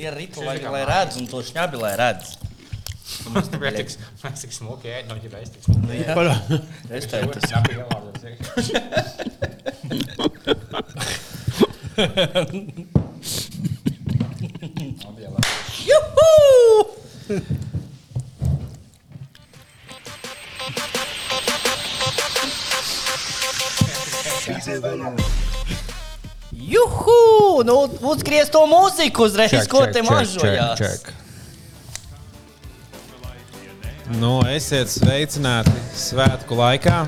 Siera rītu, lai, lai redz, un to šņabi, lai redz. Mēs tik, mēs tik smuki ēdam, tik smuki. Jā. Es tev tas. Jā, bija ielādēts. Juhu! Juhu! Nu, uzgriez to mūziku uzreiz, ko te mažojās. Nu, esiet sveicināti svētku laikā.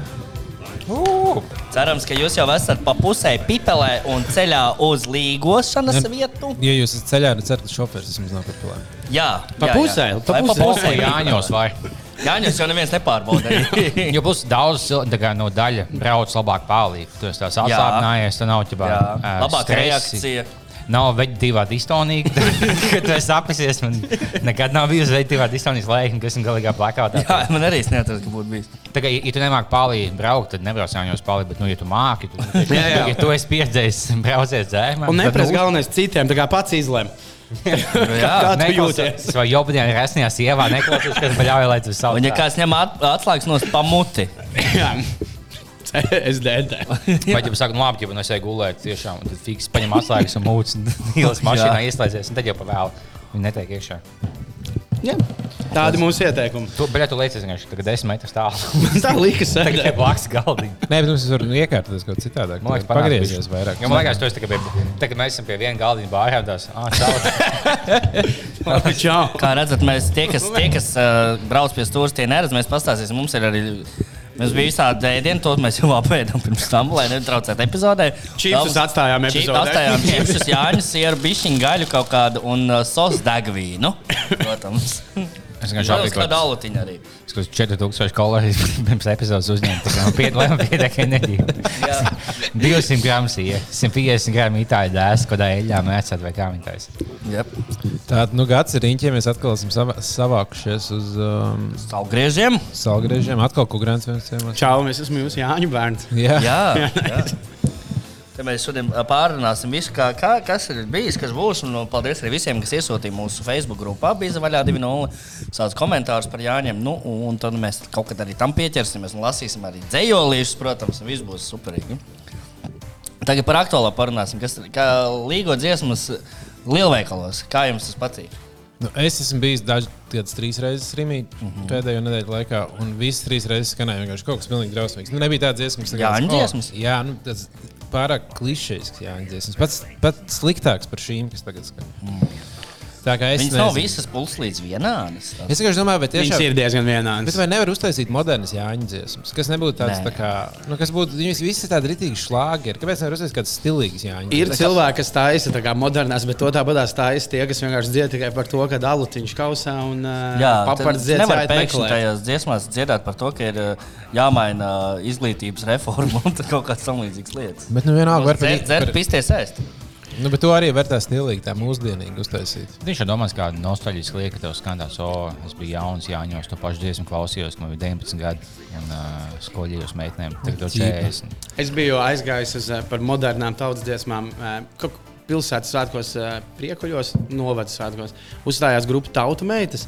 Cerams, ka jūs jau esat pa pusē pipelē un ceļā uz līgošanas Ne- vietu. Ja jūs esat ceļā, tad cerat, ka šoferis vismaz nav par pilēm. Jā, Pa jā, pusē, jā. pa pusē. Pusē Jāņos vai? Jāņus jau neviens nepārbaudīja. Jo būs daudz cil- tā kā no daļa brauc labāk pārlīk. Tu esi tās atslābinājies, tu nav ķibā. Labāka stresi. reakcija. Nav veģetīvā distonija, kad tu esi apisies. Man nekad nav bijusi veģetīvā distonijas lēkņa, kas ir galīgā plakātā. Jā, man arī neatceros, ka būtu bijis. Tā kā, ja tu nemāki palīdzību braukt, tad nebrauc jāņos palīdzību. Bet, nu, ja tu māki, tad, Jā, jā. ja tu esi pieredzējis brauciet dzērmā, Un neprasa galvenais citiem, tā kā pats izlem. Jā, Kā tu jūties? Vai jau tādā resnijā sievā neklausies, kas paļauj, lai tu savu Un, ja kāds ņem at- atslēgas no pamuti, Jā. SDD. Vai jau saka, nu labi, ja es eju gulēt, tiešām, un tad fiks paņem atslēgas un mūcis, un ielas mašīnā ieslēdzies, un tad jau pavēlu. Viņi netiek iekšā. Jā. Tādi mūsu ieteikumi. Tu, bet tu liecies vienkārši tagad desmit metrus tālu. Tā liekas, Tagad sēdēt. ir blakus galdiņa. Nē, bet mums var iekārtoties kaut citādāk. Man liekas, pagriezies vairāk. Jo, man liekas, tu esi tikai pie, tagad mēs esam pie viena galdiņa bārā. Tās, ah, čau. Čau. kā redzat, mēs tie, kas, tie, kas uh, brauc pie stūra, tie neredz. Mēs pastāstīsim, mums ir arī. Mēs bijām visādi ēdieni, to mēs jau apēdām pirms tam, lai netraucētu epizodē. Čipsus atstājām epizodē. Atstājām čipsus, jāņus, sieru, bišķiņu, gaļu kaut kādu un uh, sos degvīnu. Protams. Es vienkārši kādu apgāju. alutiņu arī. Es kaut 4000 kalorijas pirms epizodes kā man pied- lai man pietiek enerģija. Jā. 200 gramu sija, 150 gramu itāļu dēsts, kādā eļļā mēcāt vai kā viņi taisa. Yep. Tātad, nu, gads ir riņķiem. Mēs atkal esam savā, savākušies uz um, Salgriežiem. salgriežiem. Atkal kaut grāns viens ciemats. Čau, mēs esam jūsu Jāņu bērns. Jā. Jā, jā. Te mēs šodien pārunāsim visu, kā, kā, kas ir bijis, kas būs. Un, nu, paldies arī visiem, kas iesūtīja mūsu Facebook grupā. Bija vaļā 2.0. Sāc komentārus par Jāņiem. Nu, un tad mēs kaut kad arī tam pieķersimies un lasīsim arī dzējolīšus, protams, un viss būs superīgi. Tagad par aktuālo parunāsim. Kas ir līgo dziesmas lielveikalos? Kā jums tas patīk? Nu, es esmu bijis dažas trīs reizes Rīgā uh -huh. pēdējo nedēļu laikā, un visas trīs reizes skanēja vienkārši kaut kas pilnīgi drausmīgs. Nu, nebija tādas dziesmas, kas Jāņu likās, dziesmas? "O, Jā, nu, tas pārāk klišejisks Jāņu dziesmas. Pats, pats sliktāks par šīm, kas tagad skan. Tā kā es Viņas nav nezinu. visas pulslīdz vienādas. Es vienkārši domāju, vai tiešām ir diezgan Bet vienādas. vai nevar uztaisīt modernas Jāņu dziesmas, kas nebūtu tāds Nē. tā kā, nu, kas būtu, viņas visas tādas rītīgi šlāgi. Kāpēc nevar uztaisīt kāds stilīgs Jāņu? Ir cilvēki, kas taisa tā kā modernās, bet to tāpat taisa tie, kas vienkārši dzied tikai par to, ka dalutiņš kausā un Jā, papards dzied nevar pēkšņi tajās dziesmās dziedāt par to, ka ir jāmaina izglītības reforma un kaut kādas tamlīdzīgas lietas. Bet, nu, vienalga, var Dzert, dzert, pisties ēst. Nu, bet to arī tā stilīgi, tā mūsdienīgi uztaisīt. Viņš jau domās, kāda nostalģiska lieta, ka tev skan tāds, o, es biju jauns, Jāņos, to pašu dziesmu klausījos, man bija 19 gadi un uh, skoļījos meitenēm. Tagad jau 40. Es biju aizgājis uz, eh, par modernām tautas dziesmām. kur Pilsētas svētkos, eh, priekuļos, novadas svētkos uzstājās grupa tautu meitas.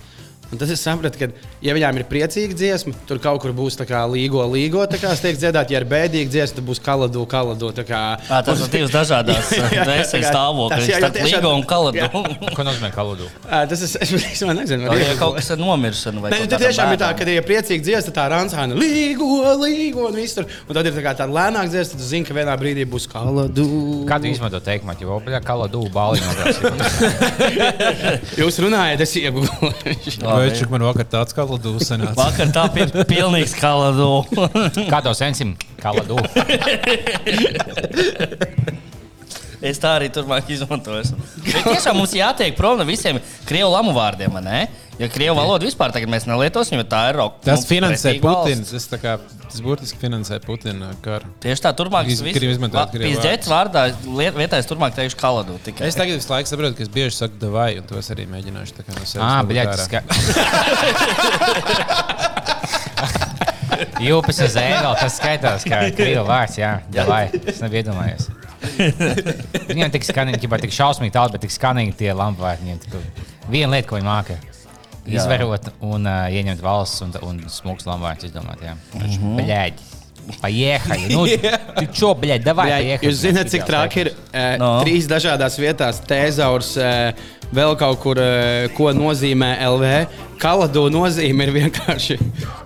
Un tad es sapratu, ka, ja viņām ir priecīga dziesma, tur kaut kur būs tā kā līgo, līgo, tā kā es teiktu, dziedāt, ja ir bēdīga dziesma, tad būs kaladu, kaladu. tā Kā, Ā, Tas ir divas dažādas Jā, jā, tā stāvokļi. tas, jā, Starp tiešām- līgo un kaladu. Jā. Ko nozīmē kaludū? Ā, tas es, es, es nezinu, Vai vai ir kaut kas ar nomiršanu vai kaut tad kādām tiešām ir tā, ka, ja ir priecīga dziesma, tad tā rancāna līgo, līgo un viss tur. Un tad ir tā kā tāda lēnāka dziesma, tad tu zini, ka vienā brīdī būs kaladu. Kā tu izmanto teikumu, jau bija kaludū bāliņu? Jūs runājat, es iegūstu. Viņš man vakar tāds kā ledus senāts? Vakar tā bija pilnīgs kaladu. Kā to sensim? Kaludū. Es tā arī turpmāk izmantošu. Bet tiešām mums jātiek prom no visiem krievu lamu vārdiem. vai ne? Ja krievu valodu vispār tagad mēs nelietosim, jo tā ir roka. Tas finansē Putins. Tas, tā kā, tas burtiski finansē Putina karu. Tieši tā, turpmāk Iz- grib izmantot krievu Pīzdēts vārdā, liet- vietā es turpmāk teikšu kaladu. Tikai. Es tagad visu laiku saprotu, ka es bieži saku davai, un tos arī mēģināšu tā kā no sevis. Ah, tas ska... Jūpas uz ēnu, tas skaitās kā krievu vārds, jā, vai. Es nebiju iedomājies. Viņiem tik skanīgi, ķipā, tik šausmīgi tādi, bet tik skanīgi tie lampvērtņi. Viena lieta, ko viņi māca. Jā. Izverot un uh, ieņemt valsts un, un smūgs lampvērts izdomāt. Jā, Mhm. bļēģi. Paiehaļi. Nu, tu čo, bļēģi, davai, Jā, paiehaļi. jūs zināt, cik traki ir uh, No. trīs dažādās vietās. Tēzaurs, uh, vēl kaut kur, uh, ko nozīmē LV. Kaladu nozīme ir vienkārši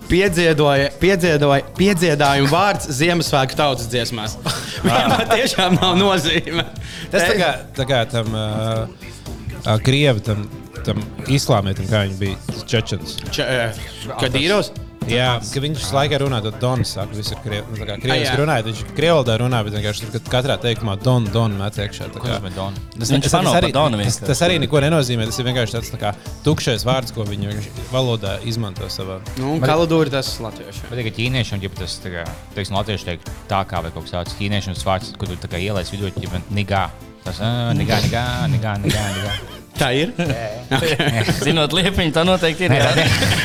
piedziedoja, piedziedoja, piedziedājuma vārds Ziemassvētku tautas dziesmās. Viņam tiešām nav nozīme. Tas tā kā, tā kā tam uh, uh, krievi, tam, tam islāmietim, kā viņi bija čečens. Č, uh, Kadīros? Jā, ka viņš visu laiku runā, tad Donis saka, viss ir krievi. Nu, tā kā krievis runāja, viņš krievvaldā runā, bet vienkārši katrā teikumā Don, Don met iekšā. Dona? Tas, Viņš tas, tas, arī, tas, tas arī neko nenozīmē. Tas ir vienkārši tāds tā kā tukšais vārds, ko viņi valodā izmanto savā. Nu, Kaladu ir tas latviešu. Bet tikai ķīniešiem, ja tas tā kā, teiksim, latvieši teikt tā kā vai kaut kas tāds, ķīniešiem vārds, kur tu tā kā ielaiž vidū, ja nigā. Tas nigā, nigā, nigā, nigā, nigā. Tā ir. Zinot, liepiņu, tā noteikti ir. jā.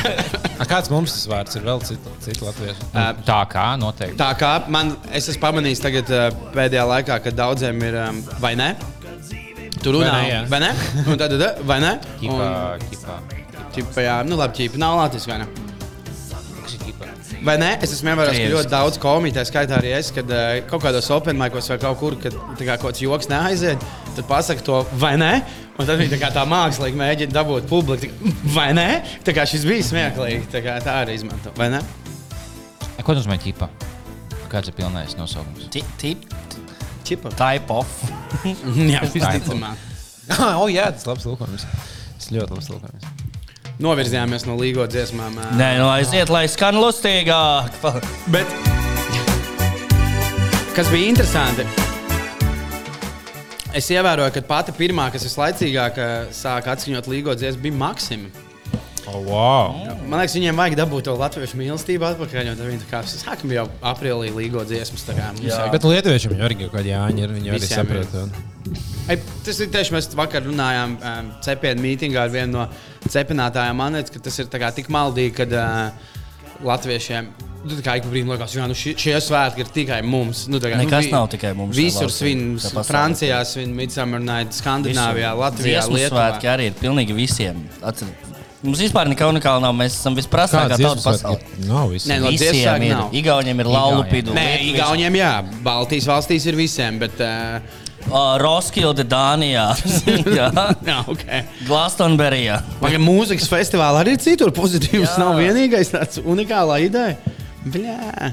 A, kāds mums tas vārds ir vēl cits, latviešu? Uh, Tā kā noteikti. Tā kā man, es esmu pamanījis tagad, pēdējā laikā, ka daudziem ir vai ne? Tur runā, Vai ne, vai ne? Un tad, vai ne? Ķipā, Un, ķipā. ķipa, jā, nu labi, ķipa nav latviešu, vai ne? Vai ne? Es esmu ievērojis, ka ļoti daudz komiju, tā skaitā arī es, kad kaut kādos openmaikos vai kaut kur, kad tā kā kaut kāds joks neaiziet, tad pasaka to vai ne? Un tad viņi tā tā mākslīgi mēģina dabūt publiku. Vai ne? Tā kā šis bija smieklīgi, tā kā tā arī izmanto. Vai ne? Ko nozīmē ķipā? Kāds ir pilnais nosaukums? Čipa. type of. Jā, visticamāk. Ah, oh, jā, tas ir labs tulkojums. Tas ļoti labs tulkojums. Novirzījāmies no līgo dziesmām. Nē, nu aiziet, lai skan lustīgāk. Bet kas bija interesanti? Es ievēroju, ka pati pirmā, kas vislaicīgāk ā, sāka atskaņot līgo dziesmu, bija Maksima. Oh, wow. Man liekas, viņiem vajag dabūt to latviešu mīlestību atpakaļ. tad Viņi kā sākam jau aprīlī līgo dziesmas. kā Jā. Bet lietuviešiem jau arī kaut kādi jāņem, ir. Viņi arī ir. saprot. Ei, Tas ir tieši mēs vakar runājām um, cepienu mītingā ar vienu no cepinātājiem. Man liekas, ka tas ir kā tik maldīgi, kad uh, latviešiem. Nu, ik pa brīdim liekas, ka šie, šie svētki ir tikai mums. Nu, kā, Nekas vi- nav tikai mums Visur svin. Francijā svin Midsummer Night, Skandināvijā, Latvijā, Dziesmu Lietuvā. svētki arī ir pilnīgi visiem. Atcer- Mums vispār nekā unikāla nav. Mēs esam visprasīgākā tauta pasaulē. Nav viss. Nē, no Visiem ir. nav. Igauniem ir laulupidu. Nē, Igauniem, jā, Baltijas valstīs ir visiem, bet. Uh, Ā, Roskilde, Dānijā, Jā. jā, okay. Glastonberijā. Pagaidām, mūzikas festivālā arī ir citur pozitīvs. Jā. Nav vienīgais tāds unikāls ideja. Bļā.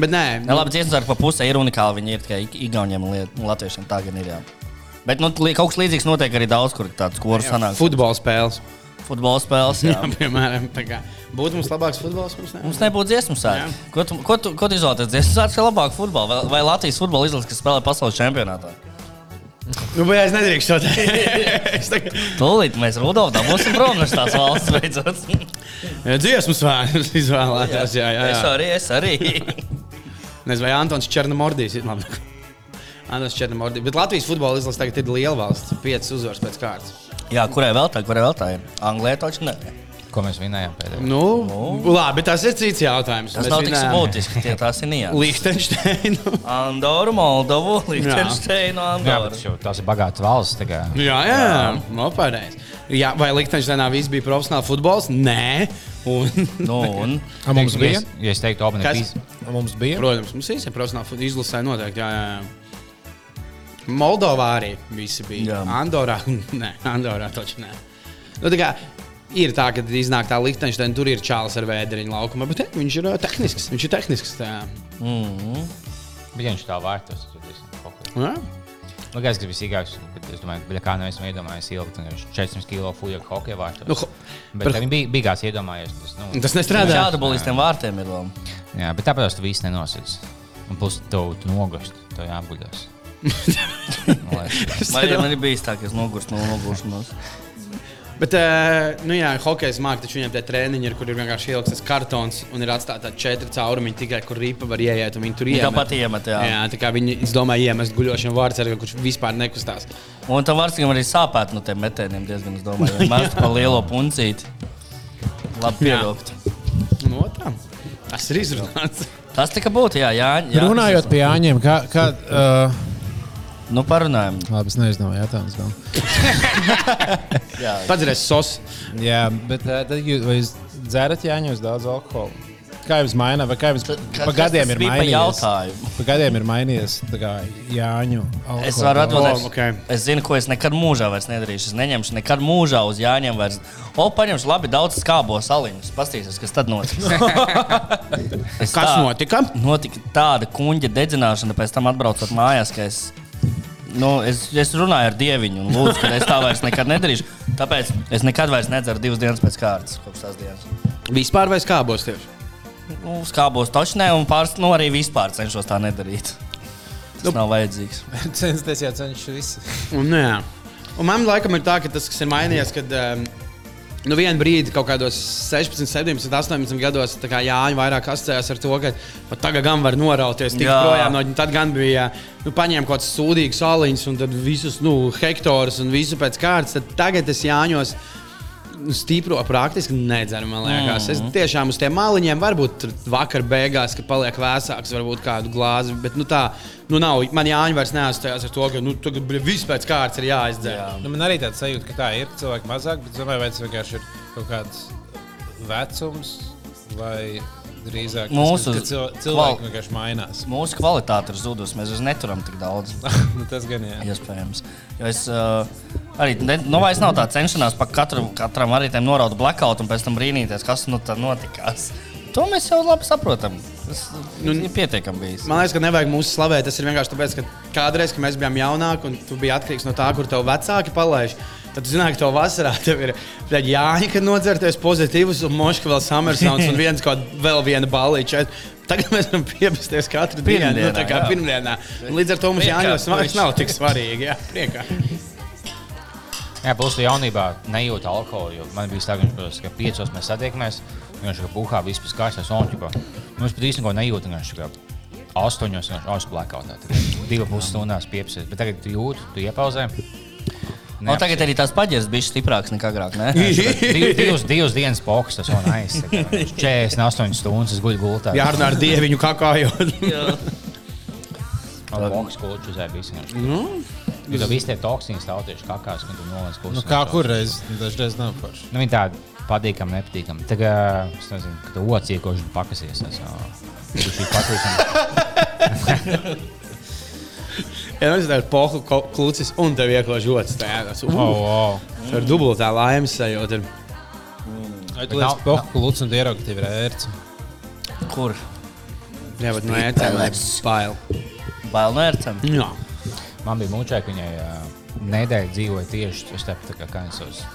Bet nē, Ja, labi, dziesmas ar pa pusē ir unikāli. Viņi ir tikai Igauniem un Latviešiem. Tā gan ir. Jā. Bet nu, kaut kas līdzīgs notiek arī daudz, kur tāds koris sanāk. futbola spēles. Futbola spēles. Jā. Jā, piemēram, tā kā būtu mums labāks futbols. Mums ne. Mums nebūtu dziesmu sēkļi. Ko tu, ko tu, ko tu izvēlēties? Dziesmu sēkļi vai labāk futbolu? Vai, vai Latvijas futbola izlase, kas spēlē pasaules čempionātā? Nu, bet es nedrīkstu to teikt. Tūlīt mēs Rudolf dabūsim prom no tās valsts beidzot. Dziesmu svētkus izvēlēties. Jā, jā, Es jā. arī, es arī. Nezinu, vai Antons Černomordijs ir labi. Antons Černomordijs. Bet Latvijas futbola izlase tagad ir liela valsts. Piecas uzvaras pēc kārtas. Jā, kurai vēl tā, kurai vēl tā ir? Anglijā taču ne. Ko mēs vinējām pēdējā? Nu, labi, tas ir cits jautājums. Tas Mēs nav tik vinējām būtiski, tie tās ir nianses. Liechtensteinu. Andoru, Moldovu, Liechtensteinu, Jā, bet Andoru. tas jau tās ir bagātas valsts. kā. Jā, jā, jā. nopērēs. Jā, vai Liechtensteinā viss bija profesionāls futbols? Nē. Un, Nu, un A, mums Ja bija? Ja es teiktu, Open Kas? Pīs, A, mums bija? protams, mums visiem profesionāli izlasē noteikti. Jā, jā, jā. Moldovā arī visi bija. Jā. Andorā, nē, Andorā taču nē. Nu, kā, ir tā, ka iznāk tā Liechtensteina, tur ir čāls ar vēderiņu laukumā, bet eh, viņš ir ā, tehnisks. Viņš ir tehnisks. Tā. bet ja viņš tā es ko- Jā. Nu, kas ir visīgākais? kad Es domāju, ka kā neviens iedomājies ilgi, tad viņš 400 kg fuja hokeja vārtos. Nu, Bet par- viņi bija bīgās iedomājies. Tas, nu, Tas nestrādā. šāda bolistiem vārtiem ir vēl. jā, bet tāpēc tu visu nenosidz. Un plus tev tu nogurst, tev jābuļās. Nu, lai- Man man ir bijis tā, ka es nogurstu no noguršanās. Bet, uh, nu jā, hokeja mākslinieks, taču viņam tie treniņi ir, kur ir vienkārši ieliks tas kartons un ir atstāta četri caurumiņi, tikai kur ripa var ieiet un viņi tur iemet. tāpat iemet, jā. Jā, tā kā viņi, es domāju, iemest guļošiem vārdsargam, kurš vispār nekustās. Un tam vārdsargam arī sāpēt no tiem metieniem diezgan, es domāju. Mēs pa lielo puncīti. Labi pievilkt. No tā. Tas ir izrunāts. Tas tika būtu, jā, jā. jā Runājot pie Jāņiem, kā, kā, uh, Nu, parunājam. Labi, es neizdomāju jautājumus. vēl. Jā, Padzirēs sos. Jā, bet uh, tad jūs, dzerat jāņos daudz alkohola? Kā jums maina, vai kā jums pa gadiem ir mainījies? jautājumu. Pa gadiem ir mainījies tā kā Jāņu. alkohola Es varu atbildēt. Oh, okay. Es zinu, ko es nekad mūžā vairs nedarīšu. Es neņemšu nekad mūžā uz Jāņiem vairs. O, paņemšu labi daudz skābo saliņus. Pastīsies, kas tad notiks. Es Kas tā- notika? Notika tāda kuģa dedzināšana, pēc tam atbraucot mājās, ka es, nu, es, es runāju ar dieviņu un lūdzu, ka es tā vairs nekad nedarīšu. Tāpēc es nekad vairs nedzeru divas dienas pēc kārtas, kopš tās dienas. Vispār vai skābos tieši? Nu, skābos taču ne, un pāris, nu, arī vispār cenšos tā nedarīt. Tas nu, nav vajadzīgs. Censties jau cenšas visi. Un, nu jā. un man laikam ir tā, ka tas, kas ir mainījies, kad um, nu, vienā brīdī, kaut kādos 16, 17, 18 gados, kā Jāņa vairāk asociējās ar to, ka tagad gan var norauties tik Jā. projām. No, tad gan bija nu, paņēma kaut kāds sūdīgs aliņus un tad visus nu, hektārus un visu pēc kārtas. Tagad es Jāņos. Stipro praktiski nedzeru, man liekas. Mm. Es tiešām uz tiem māliņiem, varbūt vakar beigās, kad paliek vēsāks, varbūt kādu glāzi. Bet nu, tā, nu, nav. Man jāņem vairs neasociējās ar to, ka nu, viss pēc kārtas ir jāizdzer. Jā. Nu, man arī tāds sajūta, ka tā ir cilvēki mazāk, bet domāju, vai tas vienkārši ir kaut kāds vecums vai drīzāk tas, Mūsu kval- cilvēki vienkārši mainās. Mūsu kvalitāte ir zudusi. Mēs vairs neturam tik daudz. Nu, tas gan jā. Iespējams. Jo es uh, arī nu, vairs nav tā cenšanās par katru, katram arī tam noraut blackout un pēc tam brīnīties, kas nu tad notikās. To mēs jau labi saprotam. Tas nu, ir pietiekami bijis. Man liekas, ka nevajag mūsu slavēt. Tas ir vienkārši tāpēc, ka kādreiz, kad mēs bijām jaunāki un tu biji atkarīgs no tā, kur tev vecāki palaiž. Tad tu zināji, ka tev vasarā tev ir Jāņa, kad nodzerties pozitīvus, un Moška vēl Summersons un viens kaut vēl viena balīča. Tagad mēs varam piepasties katru dienu, nu, Pirmdienā, tā kā jā. pirmdienā. Līdz ar to mums Priekā, Jāņos vairs nav tik svarīgi. Jā, priekā. Jā, plus tu jaunībā nejūti alkoholu. Man bija tā, ka, viņš, ka piecos mēs satiekamies, viņš kā buhā viss pēc kārtas un ķipā. Nu, es pat īstenībā nejūtu, viņš kā astoņos vienkārši ausblēkautā. Divu pusi stundās piepsies. Bet tagad tu jūti, tu iepauzē. O, tagad arī tās paģiras bija stiprākas nekā agrāk. Ne? Div, divas, divas dienas poks, tas man aizsaka. 48 stundas es guļu gultā. Jārunā ar dieviņu kakājot. Man poks kulču uzēja visi. Jo tev visi tie toksīni stāv tieši kakās, kad tu nolaiž kulču. Nu, kā kurreiz, dažreiz nav forši. Nu, viņi tādi patīkami, nepatīkami. Tagad, es nezinu, kad tu otrs iekoši pakasies. Tas ir šī patīkami. Jā, tas ir pohu ko- klūcis un tev ieklož otrs. Tā ir Oh, oh. uh, dubultā laimes sajūta. Vai tu nav- liekas, pohu lūdzu un ieraugi, ka tev ir ērts? Kur? Jā, bet no ēcēm bail. Bail no ērcēm. Jā. Man bija mūčē, ka viņai uh, nedēļa dzīvoja tieši uz tā kā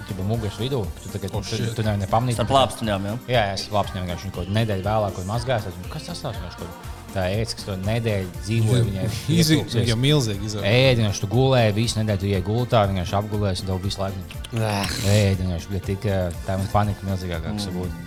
tur bija muguras vidū. Tu tagad oh, tu, tu nevari nepamanīt. Ar plāpstuņām jau. Jā, es labs vienkārši kaut nedēļu vēlāk, kad mazgājos. es domāju, Kas tas tāds vienkārši? kaut- Tā ēdz, kas to nedēļu dzīvoja, viņai Izīgi, jau milzīgi izauga. Ēdiņš, tu gulēji, visu nedēļu tu iegulēji gultā, vienkārši apgulējies un tev visu laiku. Ēdiņš, bet tik eh, tā man panika milzīgākā, kas Mm. būtu.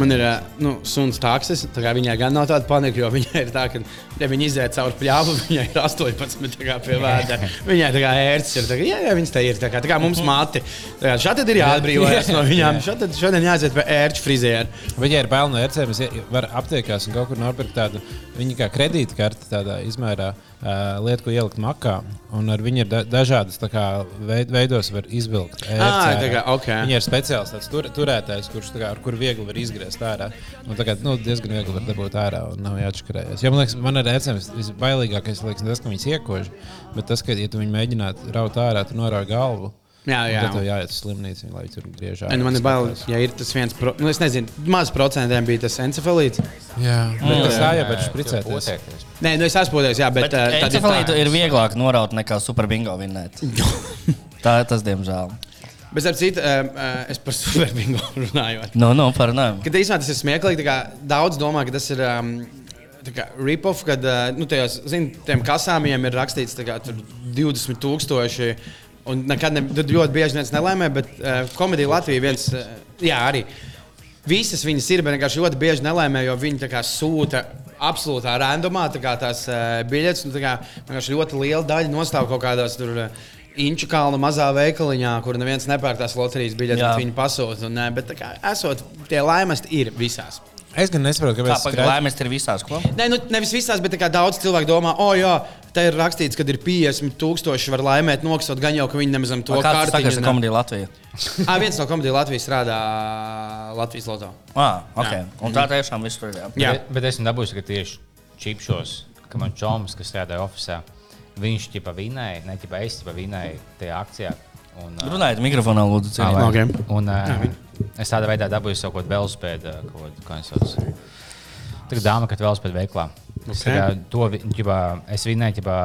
Man ir nu, suns taksis. tā kā Viņai gan nav tāda panika, jo viņai ir tā, ka ja viņa iziet cauri pļāvu. Viņai ir 18 tā kā pie vēdera. Viņai tā kā ērts ir. Tā kā, jā, jā, viņas te ir. Tā kā, tā kā mums mati. Tā kā Šādi ir jāatbrīvojas no viņām. Šādi šodien jāaiziet pie ērču frizēra. Viņai ir bail no ērcēm. Es varu aptiekās un kaut kur nopirkt tādu viņa kā kredītkarte, tādā izmērā uh, lietu, ko ielikt makā. Un ar viņu ir da dažādas tā kā, veid veidos, var izvilkt. Ā, tā kā, ok. Viņa ir speciāls tāds tur, turētājs, kurš tā kā, ar kuru viegli var izgriezt ārā. Un, tā kā, nu, diezgan viegli var dabūt ārā un nav jāatšķirējas. Jo, man liekas, man ar ērcēm vis- visbailīgākais liekas, tas, ka viņas iekož, bet tas, ka, ja tu viņu mēģinātu raut ārā, tu norādi galvu. Jā, un jā. Tad tev jāiet uz slimnīcu, lai tur griež ārā. Un man ir bail, ja ir tas viens, pro... nu, es nezinu, maz procentiem bija tas encefalīts. Jā, bet tas tā jau špricēties. potēties. Nē, nu es podējis, jā, bet, Bet tad encefalītu ir. ir vieglāk noraut nekā superbingo vinnēt. Tā ir tas, diemžēl. Bet, ap citu, es par superbingo runāju. Nu, nu, parunājam. Kad īstenībā tas ir smieklīgi, tā kā daudz domā, ka tas ir um, rip-off, kad nu, tajos, zin, tiem kasāmiem ir rakstīts kā, tur 20,000. Un nekad ne, ļoti bieži neviens nelēmē, bet uh, komēdija Latvija viens, uh, jā, arī. Visas viņas ir, bet vienkārši ļoti bieži nelēmē, jo viņi kā sūta absolūtā randomā tā kā tās uh, biļetes. un tā kā ļoti liela daļa nostāv kaut kādās tur. Uh, Inču kalna mazā veikaliņā, kur neviens nepērk tās loterijas biļetes, bet viņi pasūta. un, Bet, kā, esot, tie laimesti ir visās. Es gan nesaprotu, Kā kāpēc pagaidām laimes ir visās, ko? Nē, nu, nevis visās, bet tā kā daudz cilvēku domā, o, jā, tā ir rakstīts, ka ir 50 tūkstoši var laimēt, noksot, gan jau, ka viņi nemaz to Kāds tas ir komēdija Latvijā? Ā, viens no komēdijiem Latvijas strādā Latvijas Loto. Ah, ok. Un tā tiešām viss tur ir. jā. Jā. Bet, bet es dabūju, ka tieši čipšos, ka man čoms, kas strādāja oficiālā, viņš ķipa vinēja, ne ķipa es ķipa vinēju tajā akcijā. Un, ā, Runājiet, mikrofonā lūdzu. ā, cienīt. vai- Ok. un ā, es tādā veidā dabūju savu kaut kādu velospēdu, kā es saucu. Tā kā dāma, kad velospēdu veiklā. Es, Ok. tā to ķipā, es vinēju, ķipā,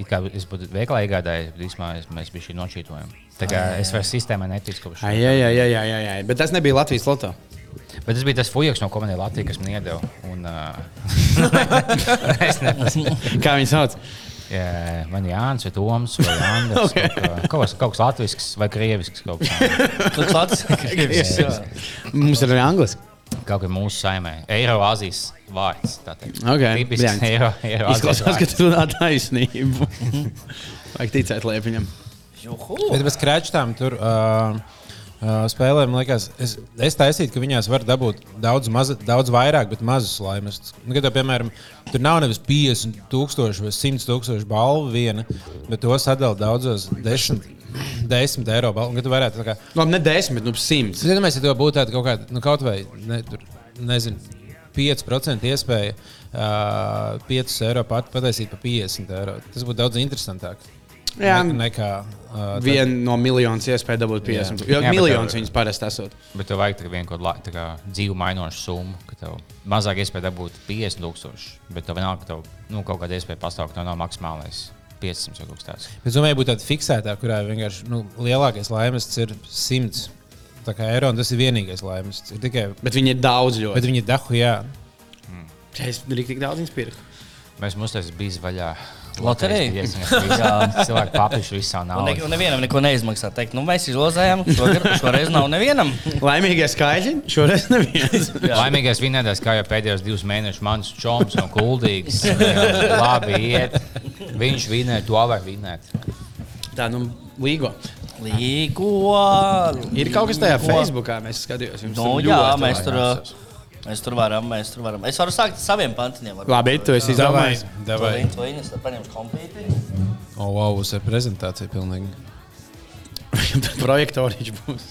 it kā es būtu veiklā iegādājies, bet īstenībā mēs bijām šī nošķītojumi. Tā kā es vairs sistēmai neticu kopš. Ai, jā, jā, jā, jā, jā, jā. Bet tas nebija Latvijas Loto. Bet tas bija tas fujaks no komēdijas Latvijas, kas man iedeva. Un, uh, es nezinu, Kā viņi sauc? Ja man ir Jānis, vai Toms, vai Andris. okay. kaut, kaut, kas- kaut kas latvisks vai krievisks. Kaut, kā. Tu klāts? Mums ir arī angliski. kaut kā mūsu saimē. Eiroazijas vārds. tā teikt. Ok, Tipisks. Eiro, Eiroazijas Izklausās, ka tu runā taisnību. Vajag ticēt liepiņam. Bet bez krāšņām tur uh, spēlēm, man liekas, es, es taisītu, ka viņās var dabūt daudz, maza, daudz vairāk, bet mazus laimes. Nu, kad, piemēram, tur nav nevis 50 tūkstoši vai 100 tūkstoši balvu viena, bet to sadala daudzos desmit, desmit eiro balvu. Kad tu varētu, tā kā, Labi, ne desmit, bet nu simts. Es domāju, ja tev būtu tāda kaut kāda, nu, kaut vai, ne, tur, nezinu, 5% iespēja uh, 5 eiro pat pataisīt par 50 eiro. Tas būtu daudz interesantāk. Jā. Ne- nekā uh, tad- Viena no miljoniem iespēja dabūt 50. Jo Jā, bet miljonus tev- viņas parasti esot. Bet tev vajag tikai vienu kaut kādu kā, dzīvu mainošu summu, ka tev mazāk iespēja dabūt 50,000. Bet tev vienalga, ka tev nu, kaut kāda iespēja pastāv, ka tev nav maksimālais 500 vai kaut kas tāds. Es domāju, būtu tāda fiksētā, kurā vienkārši nu, lielākais laimes ir 100 tā kā eiro, un tas ir vienīgais laimes. Ir tikai, Bet viņi ir daudz ļoti. bet viņi ir dahu, jā. Bet es arī tik daudz viņas pirku. Mēs mums tas bija vaļā. Loterija? Jā, cilvēki papīši visā Un, ne, un nevienam neko neizmaksā. Teikt, nu, mēs izlozējām, šogad, šoreiz nav nevienam. Laimīgie skaļi šoreiz neviens. Laimīgais vinētājs, kā jau pēdējos divus mēnešus, mans čoms no Kuldīgas. Labi, iet. Viņš vinē, to var vinēt. Tā, nu, līgo. Līgo. Ir kaut kas tajā. Facebookā, mēs skatījāmies. jums Nu, tur jā, mēs tur, uh, mēs tur varam. Mēs tur varam. Es varu sākt ar saviem pantiņiem. Labi, tu esi izdomājis. Davai. Tu viņus paņems kompīti. O, wow, būs ar prezentāciju pilnīgi. Projektoriņš būs.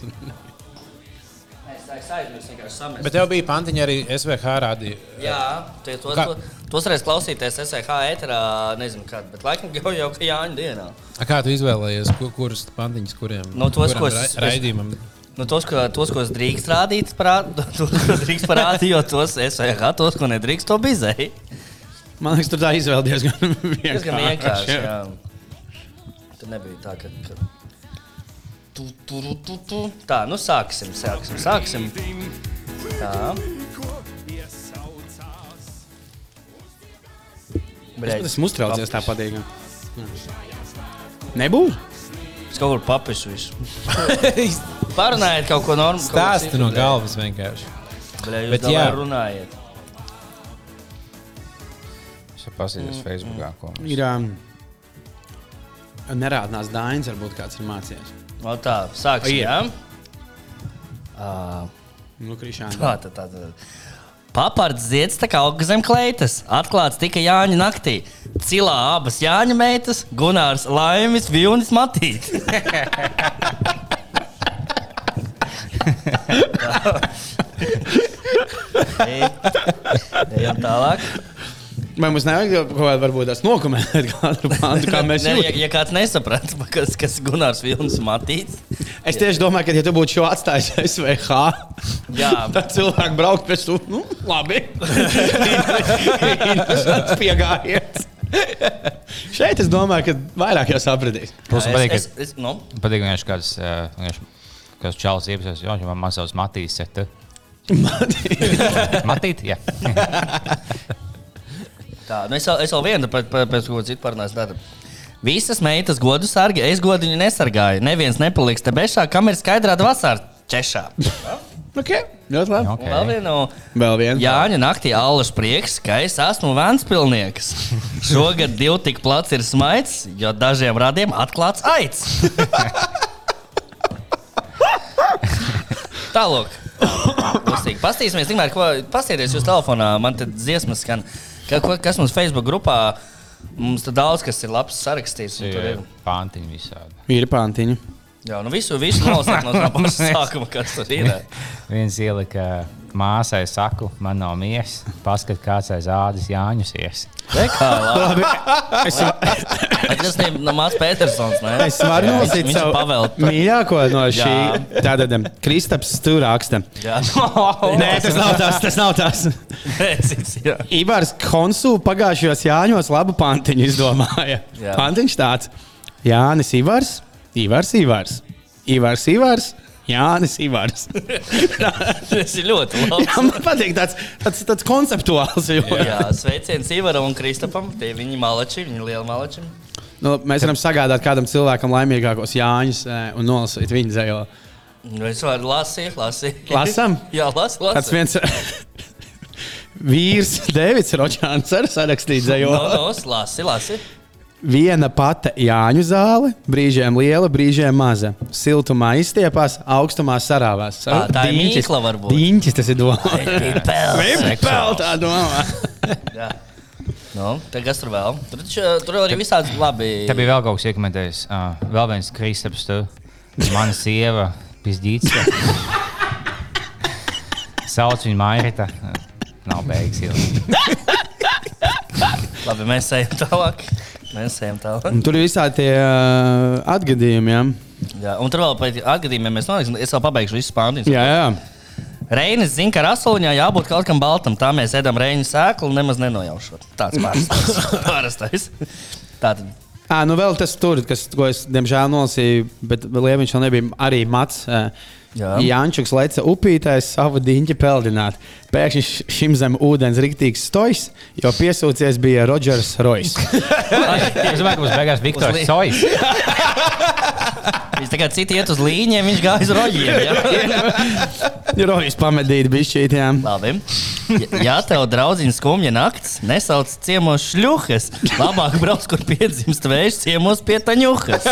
Es samest. Bet tev bija pantiņa arī SVH rādīja. Jā, tie tos, Kā- to, tos reiz klausīties SEH ēterā, nezinu kad, bet laikam jau jau ka Jāņa dienā. A, Kā tu izvēlējies, ku- kuras pantiņas, kuriem Nu, tos, kuram ko es- ra- raidījumam? Nu, tos, ko, tos, ko es drīkst rādīt, parād, tos, ko drīkst parādīt, jo tos SEH, tos, ko nedrīkst, to bizēji. Man liekas, tur tā izvēle diezgan Tas gan vienkārši. vienkārši. Jā. Tur nebija tā, ka. ka... Tu, tu, tu, tu. Tā, nu sāksim, sāksim, sāksim. Tā. Bļaļ, Es esmu uztraucies tā patīk. Nebūs. Es kaut kur papisu visu. Parunājiet kaut ko normālu. Stāsti no galvas vienkārši. Bet Bet jā, jā. runājiet. Es paskatījos Facebookā, ko mums Ir um, nerādnās Dainis, varbūt kāds ir mācījies. O tā, sāksim. Ir. Jā. Uh, Nu, Krišāna. Tā, tā, tā, tā. Papards zieds tā kā auga zem kleitas. Atklāts tika Jāņa naktī. Cilā abas Jāņa meitas, Gunārs Laimis, Vilnis Matīs. Ejam tālāk. Vai mums nevajag kaut kādā varbūt tās nokomentēt kādu pāntu, kā mēs Ne, ja, jūtamies? ja kāds nesaprata, kas, kas ir Gunārs Vilnis Matīs, Es tieši domāju, ka, ja tu būtu šo atstājis SVH, Jā. tad cilvēki braukt pēc tam, nu, labi. Interesants piegājiens. Šeit es domāju, ka vairāk jau sapratīs. Plus, man patīk, nu, ka patīk vienkārši kāds, eh, vienkārši kāds čalis iepazīstās, jo man mazs Matīs. Matīt, jā. Tā, nu es, vēl, es vēl vienu pēc, pēc, pēc ko citu parunāšu. Tātad. Visas meitas godu sargi, es godu viņu nesargāju. Neviens nepaliks te bešā, kam ir skaidrā vasarā češā. Okay. Ļoti labi. Un Vēl viena no Vēl viens. Jāņa naktī Allas prieks, ka es esmu Vēnspilnieks. Šogad divi tik plats ir smaids, jo dažiem radiem atklāts aids. Tālāk. Pastīsimies, tikmēr, ko pastieties jūs telefonā. Man te dziesmas skan. Ka, ko, kas mums Facebook grupā? Mums tur daudz kas ir labs sarakstīts. un tur Ir pantiņi visādi. Ir pantiņa. Jā, nu visu, visu nolasīt no tā paša sākuma, kas tur ir. Viens ielika māsai, saku, man nav miesas. Paskat, kāds aiz ādas Jāņus ies. Re, kā labi. Es, Tas ir no Mārs Petersons. Ne? es varu Jā, nolasīt savu pavēlts. mīļāko no šī. Jā. Tātad Kristaps stūraksta. Jā, Nē, tas nav tas. Tas nav jā. Ivars Konsu pagājušajos Jāņos labu pantiņu izdomāja. Jā. Pantiņš tāds - Jānis Ivars, Ivars Ivars, Ivars Ivars, Jānis Ivars. Tas ir ļoti Jā, labi. man patīk tāds, tāds, tāds konceptuāls. Jo. Jā, sveiciens Ivaram un Kristapam. Tie viņi malači, viņi lieli malači. Nu, mēs varam sagādāt kādam cilvēkam laimīgākos Jāņus eh, un nolasīt viņa dzējo. Nu, Es varu lasīt, lasīt. Lasam? Jā, las, Tāds lasīt. viens vīrs, Deivids Ročāns, arī sarakstīja dzējo. No, no, lasi, lasi. Viena pati Jāņu zāle, brīžiem liela, brīžiem maza. Siltumā izstiepās, augstumā sarāvās. Ā, tā ir mīkla varbūt. Diņķis tas ir domāts. Pipels. Vēl tā domā. Jā. Nu, kas tur vēl? Tur, taču, tur arī visādi labi. Tā bija vēl kaut kas iekomentējis. Uh, vēl viens kristaps, tu. Mana sieva, pizdīts. Sauc viņu Mairita. Nav beigas ilgi. Labi, mēs ejam tālāk. Mēs ejam tālāk. Un tur ir visādi tie uh, atgadījumi. Ja? Jā, un tur vēl par atgadījumiem mēs noliksim. Es vēl pabeigšu visu pāntiņu. Jā, jā. Reinis zina, ka rasoliņā jābūt kaut kam baltam. Tā mēs ēdam reņģa sēklu nemaz nenojaušot. Tāds parastais. Tātad. À, nu vēl tas tur, kas, ko es diemžēl nolasīju, bet Liepiņš vēl nebija arī mats. Jā. Jančuks leca upītājs savu diņķi peldināt. Pēkšņi šim zem ūdens riktīgs stojs, jo piesūcies bija Rodžers Rojas. Es domāju, ka būs beigās Viktors Sojs. Viņš tagad citi iet uz līnijiem, viņš gāja uz roģiem. Jā? Rojas pamedīt bišķītiem. Labi. Ja- Ja tev draudziņš skumja naktis, nesauc ciemos šļuhas. Labāk brauc, kur piedzimst vējš, ciemos pie taņuhas.